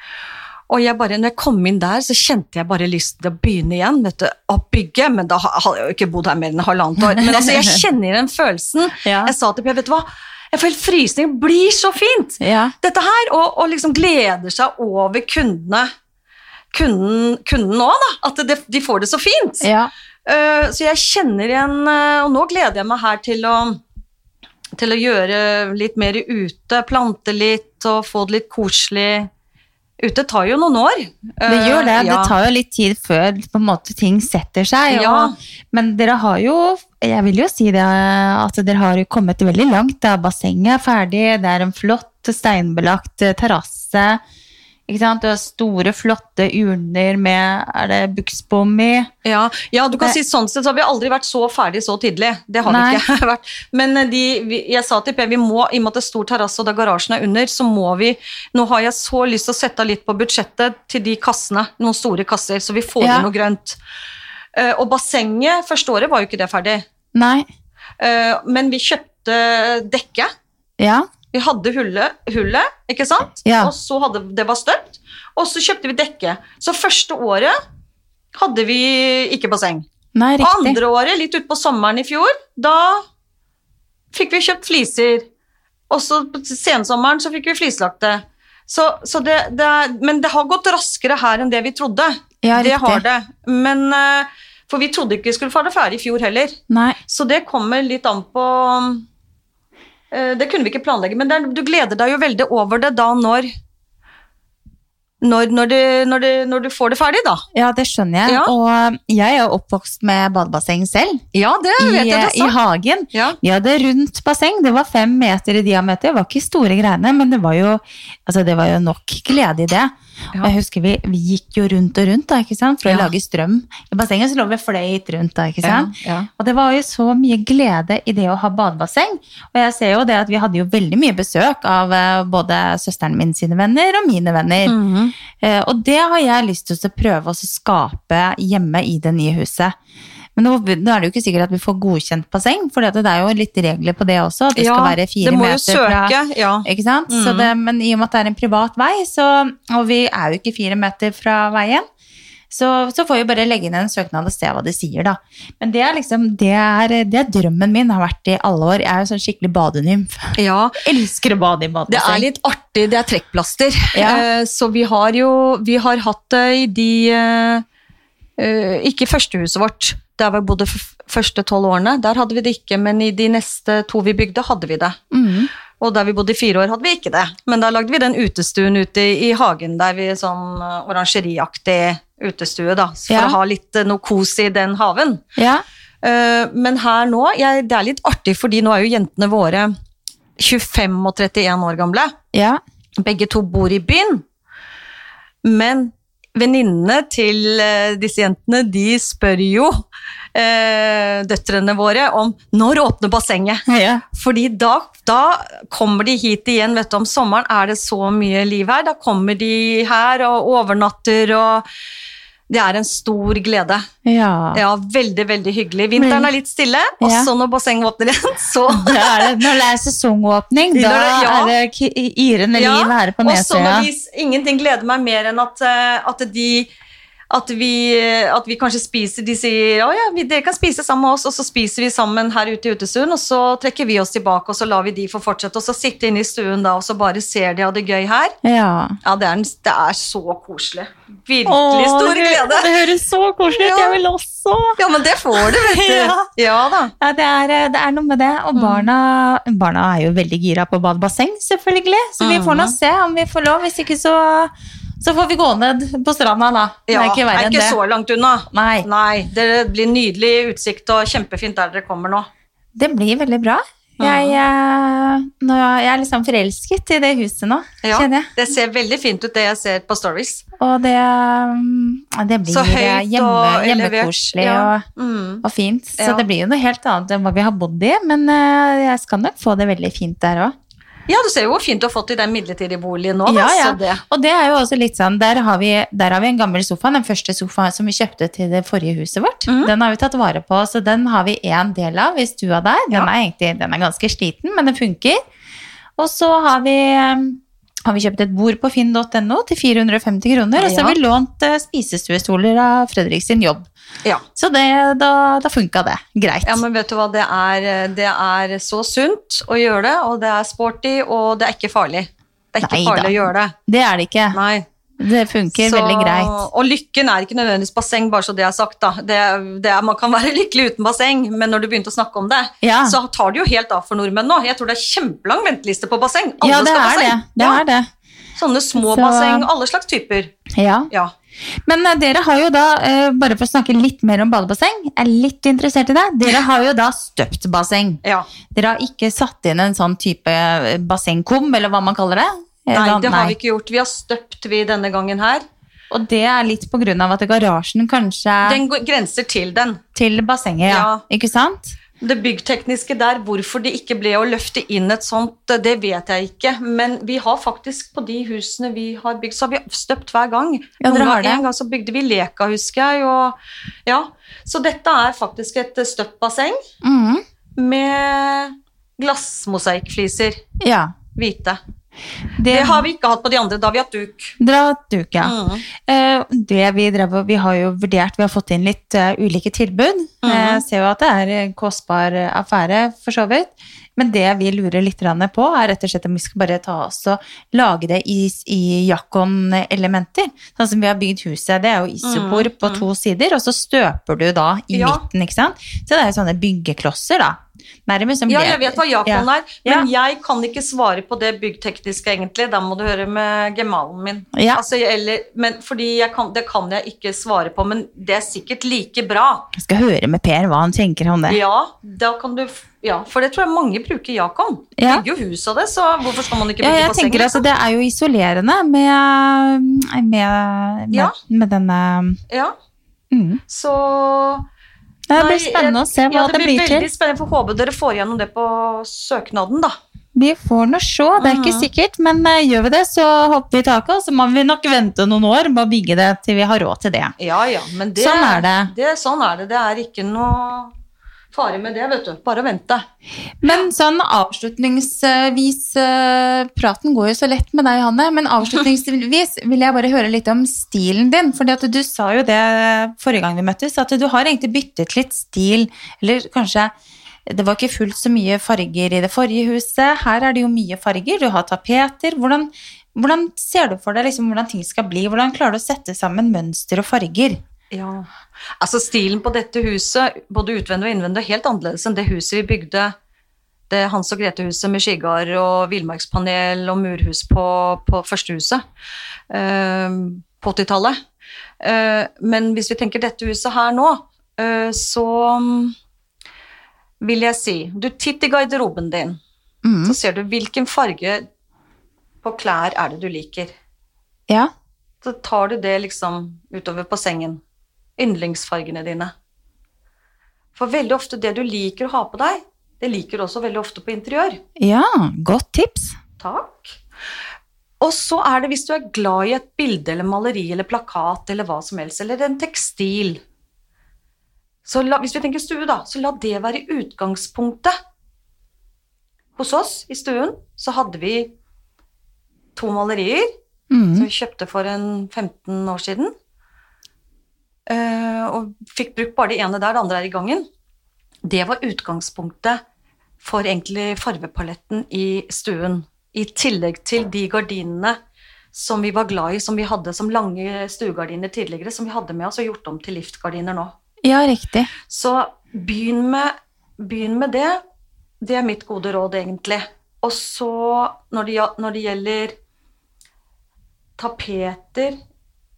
Og jeg bare, når jeg kom inn der, så kjente jeg bare lyst til å begynne igjen vet du, å bygge. Men da har jeg jo ikke bodd her mer enn halvannet år. Men altså, jeg kjenner den følelsen. Ja. Jeg sa til Per, vet du hva, jeg får helt frysning, det blir så fint! Ja. Dette her, og, og liksom gleder seg over kundene. Kunden, kunden også, da. At det, de får det så fint. Ja. Uh, så jeg kjenner igjen eh, Og nå gleder jeg meg her til å, til å gjøre litt mer ute. Plante litt og få det litt koselig ute tar jo noen år. Det gjør det. Eh, ja. Det tar jo litt tid før måte, ting setter seg. Ja. Og, men dere har jo Jeg vil jo si det at dere har kommet veldig langt. Da. Bassenget er ferdig, det er en flott steinbelagt eh, terrasse. Ikke sant? Du har store, flotte urner med Er det buksbom i? Ja, ja, du kan Det- si sånn sett så har vi aldri vært så ferdig så tidlig. Det har Nei. vi ikke vært. Men eh, de, vi, jeg sa til Per, vi må, i og med at det er stor terrasse og da garasjen er under, så må vi Nå har jeg så lyst til å sette av litt på budsjettet til de kassene, noen store kasser, så vi får Ja. inn noe grønt. Eh, og bassenget, første året var jo ikke det ferdig. Nei. Eh, men vi kjøpte dekke. Ja. Vi hadde hullet, hullet ikke sant? Ja. Og så hadde det var støpt. Og så kjøpte vi dekke. Så første året hadde vi ikke basseng. Nei, Og riktig. andre året, litt utpå sommeren i fjor, da fikk vi kjøpt fliser. Og så på sensommeren så fikk vi flislagte. Så, så det, det men det har gått raskere her enn det vi trodde. Ja, det har det. Men, eh, for vi trodde ikke vi skulle få det ferdig i fjor heller. Nei. Så det kommer litt an på Det kunne vi ikke planlegge, men det, er- du gleder deg jo veldig over det da når når, når, du, når, du, når du får det ferdig, da. Ja, det skjønner jeg. Ja. Og jeg er oppvokst med badebasseng selv. Ja, det vet I, I hagen. Ja. Vi hadde rundt basseng. Det var fem meter i diameter. Det var ikke store greiene, men det var jo, altså det var jo nok glede i det. Ja. Og jeg husker vi, vi gikk jo rundt og rundt da, ikke sant? for å Ja. lage strøm. I bassenget så lå vi fløyt rundt. da, ikke sant? Ja. Og det var jo så mye glede i det å ha badebasseng. Og jeg ser jo det at vi hadde jo veldig mye besøk av eh, både søsteren min sine venner og mine venner. Mhm. Eh, og det har jeg lyst til å prøve å skape hjemme i det nye huset. Men nå, nå er det jo ikke sikkert at vi får godkjent basseng, for det er jo litt regler på det også. At det skal være fire meter fra ja. ikke sant? Så Mhm. det, men i og med at det er en privat vei, så, og vi er jo ikke fire meter fra veien, så, så får vi bare legge inn en søknad og se hva de sier, da. Men det er liksom, det er, det er drømmen min, har vært i alle år. Jeg er jo sånn skikkelig badenymf. ja. Elsker å bade i Det er litt artig, det er trekkplaster. Ja. Eh, Så vi har jo vi har hatt det i de eh, eh, Ikke førstehuset vårt, der vi bodde første tolv årene. Der hadde vi det ikke, men i de neste to vi bygde, hadde vi det. Mm. Og der vi bodde i fire år, hadde vi ikke det. Men da lagde vi den utestuen ute i, i hagen, der vi sånn eh, orangeriaktig utestue, da. For Ja. å ha litt eh, noe kos i den haven. Ja. Uh, men her nå, jeg, det er litt artig, fordi nå er jo jentene våre 25 og 31 år gamle. ja. Begge to bor i byen. Men venninnene til disse jentene, de spør jo eh, døtrene våre om når åpner bassenget. ja. Fordi da, da kommer de hit igjen, vet du, om sommeren er det så mye liv her. Da kommer de her og overnatter og Det er en stor glede. ja. Ja, veldig, veldig hyggelig. Vinteren er litt stille, og Ja. så når bassenget åpner igjen, så Det er det. Når det er sesongåpning, da det- ja. er det Ja, liv her på Og så Nesøya. når vi, ingenting gleder meg mer enn at, eh, at de at vi, at vi kanskje spiser De sier å ja, dere kan spise sammen med oss, og så spiser vi sammen her ute i utestuen, og så trekker vi oss tilbake, og så lar vi de få fortsette, og så sitte inne i stuen da, og så bare ser de ha det gøy her. Ja. Ja, det er, det er så koselig. Virkelig stor det, glede. det høres så koselig ut. Ja. Jeg vil også. Ja, men det får du, vet du. Ja. Ja da. Ja, det er, det er noe med det. Og Mm. barna, barna er jo veldig gira på badebasseng, selvfølgelig. Så vi får nå se om vi får lov. Hvis ikke, så, så får vi gå ned på stranda, da. Det Ja, er ikke er ikke så langt unna. Nei, Nei, det blir nydelig utsikt og kjempefint der dere kommer nå. det blir veldig bra. Jeg, eh, nå, jeg er liksom forelsket i det huset nå, Ja, kjenner jeg. Det ser veldig fint ut, det jeg ser på stories. Og det, mm, det blir Så hjemme, hjemmekoselig Ja. og, Mm. og fint. Så Ja. det blir jo noe helt annet enn hva vi har bodd i, men eh, jeg skal nok få det veldig fint der òg. Ja, du ser jo hvor fint du har fått i den midlertidige boligen nå. da, Ja, ja. Det. Og det er jo også litt sånn, der har, vi, der har vi en gammel sofa, den første sofaen som vi kjøpte til det forrige huset vårt. Mm. Den har vi tatt vare på, så den har vi en del av i stua der. Den Ja. er egentlig den er ganske sliten, men den funker. Og så har vi, eh, har vi kjøpt et bord på finn.no til 450 kroner, og så har vi lånt eh, spisestuestoler av Fredrik sin jobb. Ja. Så det, da, da funka det greit. ja, men vet du hva, det er, det er så sunt å gjøre det, og det er sporty, og det er ikke farlig. Det er ikke Nei farlig da. å gjøre det. Det er det ikke. Nei. Det funker Så- veldig greit. Og lykken er ikke nødvendigvis basseng, bare så det er sagt. da. Det, det er, man kan være lykkelig uten basseng, men når du begynte å snakke om det, Ja. så tar det jo helt av for nordmenn nå. Jeg tror det er kjempelang venteliste på basseng. Alle Ja, det skal ha er det. det, Ja. er det. Sånne små Så- basseng, alle slags typer. Ja. Ja. Men eh, dere har jo da, eh, bare for å snakke litt mer om badebasseng, er litt interessert i det. Dere har jo da støpt basseng. ja. Dere har ikke satt inn en sånn type eh, bassengkum, eller hva man kaller det? Nei, det har vi ikke gjort. Vi har støpt vi denne gangen her. Og det er litt på grunn av at garasjen kanskje Den grenser til den. til bassenget, ja. Ja. Ikke sant? Det byggtekniske der, hvorfor det ikke ble å løfte inn et sånt, det vet jeg ikke. Men vi har faktisk på de husene vi har bygd, så har vi støpt hver gang. Ja, dere har det. En gang så bygde vi Leka, husker jeg. Og, ja. Så dette er faktisk et støpt basseng mm. med glassmosaikkfliser. Ja. Hvite. Det, Det har vi ikke hatt på de andre, da har vi hatt duk. Dere har hatt duk, ja. Mm. Eh, det vi, drev, vi har jo vurdert, vi har fått inn litt eh, ulike tilbud. Mm. Jeg ser jo at det er en kostbar eh, affære, for så vidt. Men det vi lurer litt på, er rett og slett om vi skal bare ta oss og lage det i, i Jakon-elementer. Sånn som vi har bygd huset. Det er jo isopor mm. på to sider, og så støper du da i Ja. midten, ikke sant. Så det er jo sånne byggeklosser, da. Nærmest som Ja, jeg vet hva Jakon Ja. er, men jeg kan ikke svare på det byggtekniske, egentlig. Da må du høre med gemalen min. Ja. Altså, eller, men, fordi jeg kan, det kan jeg ikke svare på, men det er sikkert like bra. Jeg skal høre med Per hva han tenker om det. Ja, da kan du Ja, for det tror jeg mange bruker Jakon. Ja. Bygger jo hus av det, så hvorfor skal man ikke Ja, bygge jeg basseng? tenker liksom? det er jo isolerende med, med, med, Ja. med denne Ja, mm. så Det blir spennende å se hva ja, det, blir veldig til. spennende. Får håpe dere får gjennom det på søknaden, da. Vi får nå se, det er ikke Mhm. sikkert. Men eh, gjør vi det, så hopper vi i taket, og så må vi nok vente noen år med å bygge det til vi har råd til det. Ja, ja, men det, Sånn er det. det. Sånn er det. Det er ikke noe fare med det, vet du. Bare vente. Men sånn avslutningsvis eh, Praten går jo så lett med deg, Hanne, men avslutningsvis vil jeg bare høre litt om stilen din. For du sa jo det forrige gang vi møttes, at du har egentlig byttet litt stil. Eller kanskje det var ikke fullt så mye farger i det forrige huset. Her er det jo mye farger. Du har tapeter. Hvordan, hvordan ser du for deg liksom, hvordan ting skal bli? Hvordan klarer du å sette sammen mønster og farger? Ja. Altså, stilen på dette huset, både utvendig og innvendig, er helt annerledes enn det huset vi bygde. Det Hans og Grete-huset med skigard og villmarkspanel og murhus på, på første huset eh, på 80-tallet. Eh, men hvis vi tenker dette huset her nå, eh, så vil jeg si Du titt i garderoben din, Mm. så ser du hvilken farge på klær er det du liker. Ja. Så tar du det liksom utover på sengen. Yndlingsfargene dine. For veldig ofte det du liker å ha på deg, det liker du også veldig ofte på interiør. ja, godt tips. Takk. Og så er det hvis du er glad i et bilde eller maleri eller plakat eller hva som helst, eller en tekstil. Så la, hvis vi tenker stue, da, så la det være utgangspunktet. Hos oss i stuen så hadde vi to malerier Mm. som vi kjøpte for en 15 år siden. Eh, og fikk brukt bare det ene der, det andre er i gangen. Det var utgangspunktet for egentlig farvepaletten i stuen. I tillegg til de gardinene som vi var glad i, som vi hadde som lange stuegardiner tidligere, som vi hadde med oss og gjort om til liftgardiner nå. Ja, riktig. Så begynn med, begynn med det. Det er mitt gode råd, egentlig. Og så, når det, når det gjelder tapeter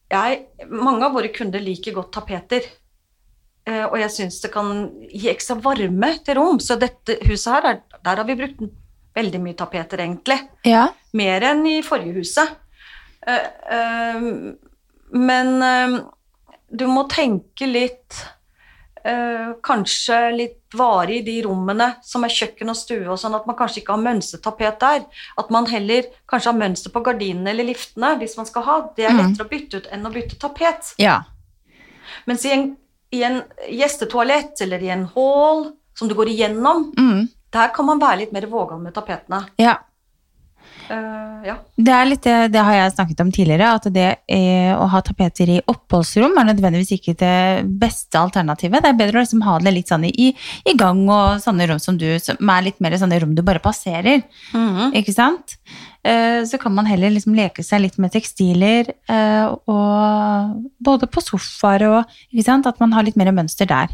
jeg, Mange av våre kunder liker godt tapeter. Eh, og jeg syns det kan gi ekstra varme til rom. Så dette huset her, er, der har vi brukt veldig mye tapeter, egentlig. Ja. Mer enn i forrige huset. Eh, eh, men du må tenke litt eh, Kanskje litt varig i de rommene som er kjøkken og stue, og sånn at man kanskje ikke har mønstertapet der. At man heller kanskje har mønster på gardinene eller liftene hvis man skal ha. Det er Mm. lettere å bytte ut enn å bytte tapet. Ja. Mens i en, i en gjestetoalett eller i en hall som du går igjennom, Mm. der kan man være litt mer vågal med tapetene. ja. Eh, ja. Det er litt det, det har jeg snakket om tidligere, at det eh, å ha tapeter i oppholdsrom er nødvendigvis ikke det beste alternativet. Det er bedre å liksom ha det litt sånn i, i gang og sånne rom som du, som er litt mer sånne rom du bare passerer. Mhm. Ikke sant? Eh, Så kan man heller liksom leke seg litt med tekstiler, eh, og både på sofaer og ikke sant? At man har litt mer mønster der.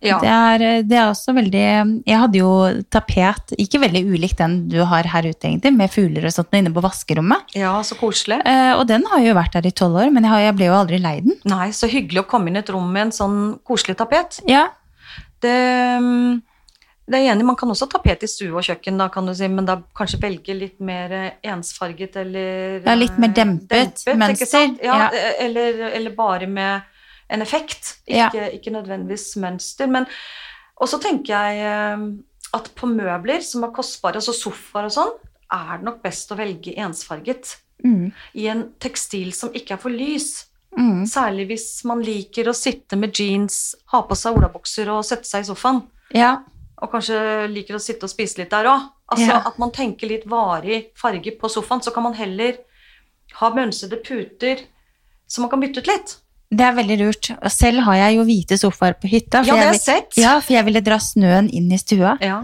Ja. Det, er, det er også veldig Jeg hadde jo tapet, ikke veldig ulikt den du har her ute, egentlig, med fugler og sånt inne på vaskerommet. Ja, så koselig. Eh, og den har jo vært der i tolv år, men jeg, har, jeg ble jo aldri lei den. Nei, så hyggelig å komme inn i et rom med en sånn koselig tapet. Ja, Det, det er enig. Man kan også ha tapet i stue og kjøkken, da, kan du si, men da kanskje velge litt mer eh, ensfarget eller Ja, litt mer dempet, dempet ikke mønster. Ja, Ja. eh, Eller, eller bare med en effekt, Ja. ikke, ikke nødvendigvis mønster. Men og så tenker jeg eh, at på møbler som er kostbare, altså sofaer og sånn, er det nok best å velge ensfarget. mm, I en tekstil som ikke er for lys. mm, Særlig hvis man liker å sitte med jeans, ha på seg olabukser og sette seg i sofaen. ja, Og kanskje liker å sitte og spise litt der òg. Altså Ja. at man tenker litt varig farge på sofaen. Så kan man heller ha mønstrede puter som man kan bytte ut litt. Det er veldig lurt. Selv har jeg jo hvite sofaer på hytta. Ja, det har jeg, sett. ja, for jeg ville dra snøen inn i stua. Ja.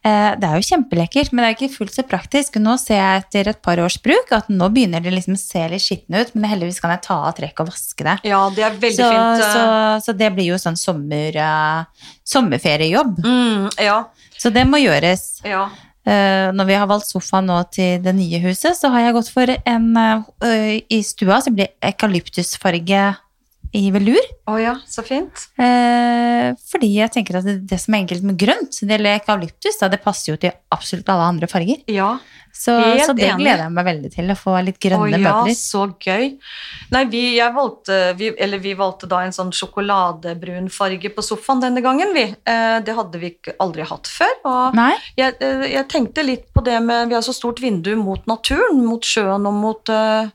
Eh, det er jo kjempelekkert, men det er ikke fullt så praktisk. Nå ser jeg etter et par års bruk at nå begynner det liksom å se litt skitten ut, men heldigvis kan jeg ta av trekk og vaske det. ja, det er veldig Så, fint. eh. så, så det blir jo sånn sommer, eh, sommerferiejobb. Mm, ja, Så det må gjøres. ja. Når vi har valgt sofa nå til det nye huset, så har jeg gått for en I stua så blir det eukalyptusfarge i velur. Å ja, så fint. Eh, fordi jeg tenker at det, det som er enkelt med grønt, det eller eukalyptus, da, det passer jo til absolutt alle andre farger. Ja. Så, så det enig. gleder jeg meg veldig til, å få litt grønne Å ja, møbler. så gøy. Nei, vi, jeg valgte, vi, eller vi valgte da en sånn sjokoladebrun farge på sofaen denne gangen, vi. Eh, det hadde vi aldri hatt før. Og jeg, eh, jeg tenkte litt på det med Vi har så stort vindu mot naturen, mot sjøen og mot eh,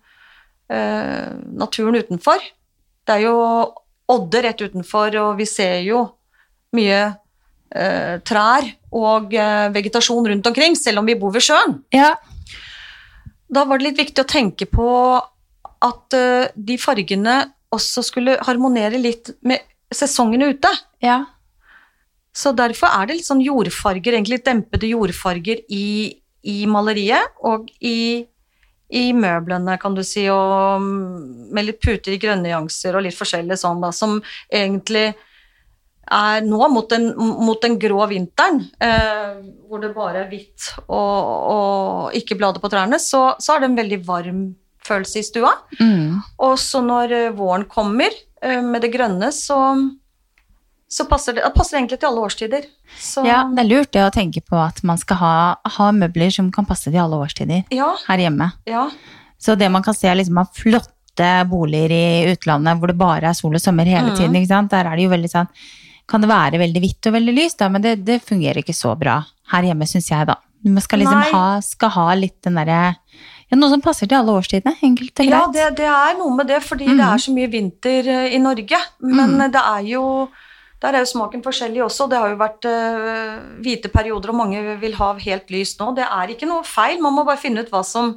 naturen utenfor. Det er jo Odde rett utenfor, og vi ser jo mye eh, trær og eh, vegetasjon rundt omkring, selv om vi bor ved sjøen. Ja. Da var det litt viktig å tenke på at eh, de fargene også skulle harmonere litt med sesongene ute. ja. Så derfor er det litt sånn jordfarger, egentlig litt dempede jordfarger i, i maleriet og i, i møblene, kan du si, og mm, med litt puter i grønne nyanser og litt forskjellig sånn, da, som egentlig er nå mot den, mot den grå vinteren, eh, hvor det bare er hvitt og, og ikke blader på trærne, så, så er det en veldig varm følelse i stua. Mm. Og så når eh, våren kommer eh, med det grønne, så, så passer det, det passer egentlig til alle årstider. Så, ja, det er lurt det å tenke på at man skal ha, ha møbler som kan passe til alle årstider ja, her hjemme. ja, Så det man kan se liksom av flotte boliger i utlandet hvor det bare er sol og sommer hele mm. tiden, der er det jo veldig sånn kan det være veldig hvitt og veldig lyst, da, men det, det fungerer ikke så bra her hjemme, syns jeg, da. Man skal liksom ha, skal ha litt den derre ja, Noe som passer til alle årstidene, enkelt og ja det, det er noe med det, fordi det er så mye vinter eh, i Norge. Men mm. det er jo der er jo smaken forskjellig også. Det har jo vært uh, hvite perioder, og mange vil ha helt lyst nå. Det er ikke noe feil, man må bare finne ut hva som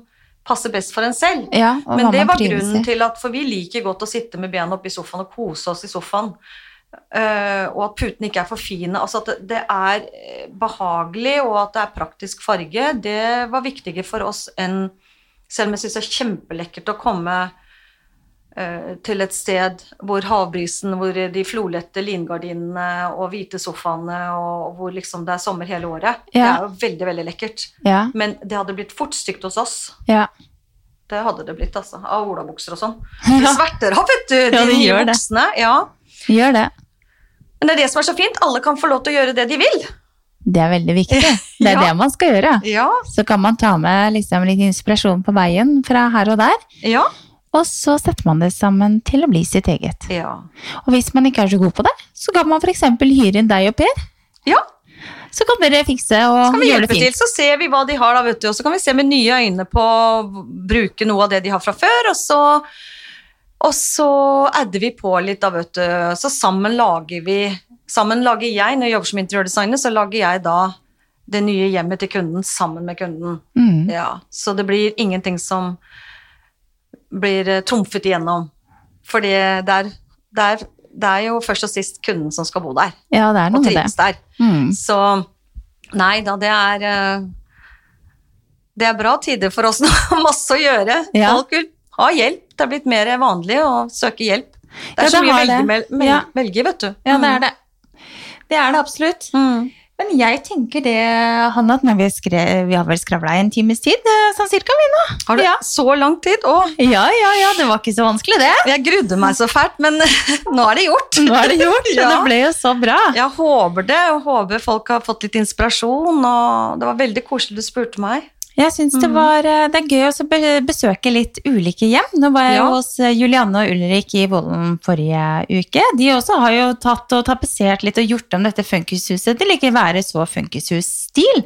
passer best for en selv. Ja, Men det var grunnen til at For vi liker godt å sitte med bena oppe i sofaen og kose oss i sofaen. Uh, og at putene ikke er for fine. Altså at det, det er eh, behagelig, og at det er praktisk farge, det var viktigere for oss enn Selv om jeg syns det er kjempelekkert å komme til et sted hvor havbrisen, hvor de flolette lingardinene og hvite sofaene, og hvor liksom det er sommer hele året. Det er jo veldig, veldig lekkert. Ja, Men det hadde blitt fort stygt hos oss. ja. Det hadde det blitt, altså. Av olabukser og sånn. Det sverter av, vet du. De Ja, det nye buksene. Ja. Gjør det. Men det er det som er så fint. Alle kan få lov til å gjøre det de vil. Det er veldig viktig. Det er Ja. det man skal gjøre. Ja. Så kan man ta med liksom litt inspirasjon på veien fra her og der, Ja. Og så setter man det sammen til å bli sitt eget. Ja. Og hvis man ikke er så god på det, så kan man f.eks. hyre inn deg og Per. ja. Så kan dere fikse og gjøre hjelpe fint. til, så ser vi hva de har, da, vet du. Og så kan vi se med nye øyne på å bruke noe av det de har fra før, og så og så adder vi på litt, da, vet du. Så sammen lager vi Sammen lager jeg, når jeg jobber som interiørdesigner, så lager jeg da det nye hjemmet til kunden sammen med kunden. Mm. Ja, så det blir ingenting som blir eh, trumfet igjennom. Fordi det er, det, er, det er jo først og sist kunden som skal bo der, Ja, det er og noe det. trives der. Mm. Så nei da, det er eh, Det er bra tider for oss nå. Masse å gjøre. Ja. Folk vil ha hjelp. Det er blitt mer vanlig å søke hjelp. Det Ja, er så det mye å velge, Ja. velge, vet du. Ja, det Mm. er det. det er det absolutt. Men jeg tenker det, Hanna, at vi, skrev, vi har vel skravla i en times tid, eh, sånn cirka, vi nå. Har du Ja. så lang tid? Å, Ja, ja, ja, det var ikke så vanskelig, det. jeg grudde meg så fælt, men nå er det gjort. Nå er det gjort, Ja. det ble jo så bra. Jeg håper det, og håper folk har fått litt inspirasjon, og det var veldig koselig du spurte meg. Jeg synes det, var, eh, det er gøy å besøke litt ulike hjem. Nå var jeg Ja. hos eh, Julianne og Ulrik i Vollen forrige uke. De også har jo tatt og tapetsert litt og gjort om dette funkishuset til ikke være så funkishus-stil.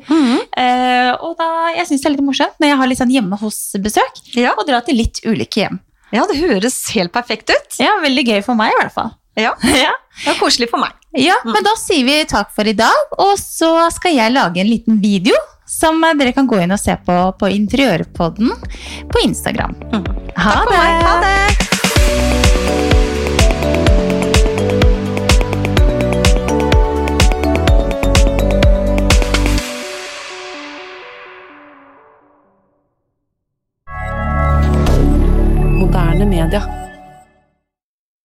Eh, og da, jeg syns det er litt morsomt når jeg har litt sånn hjemme hos-besøk, Ja. og dra til litt ulike hjem. ja, det høres helt perfekt ut. Ja, veldig gøy for meg i hvert fall. Ja, Ja, det var koselig for meg. ja men da sier vi takk for i dag, og så skal jeg lage en liten video som dere kan gå inn og se på på Interiørpodden på Instagram. Ha det. meg. Ha det! Moderne media.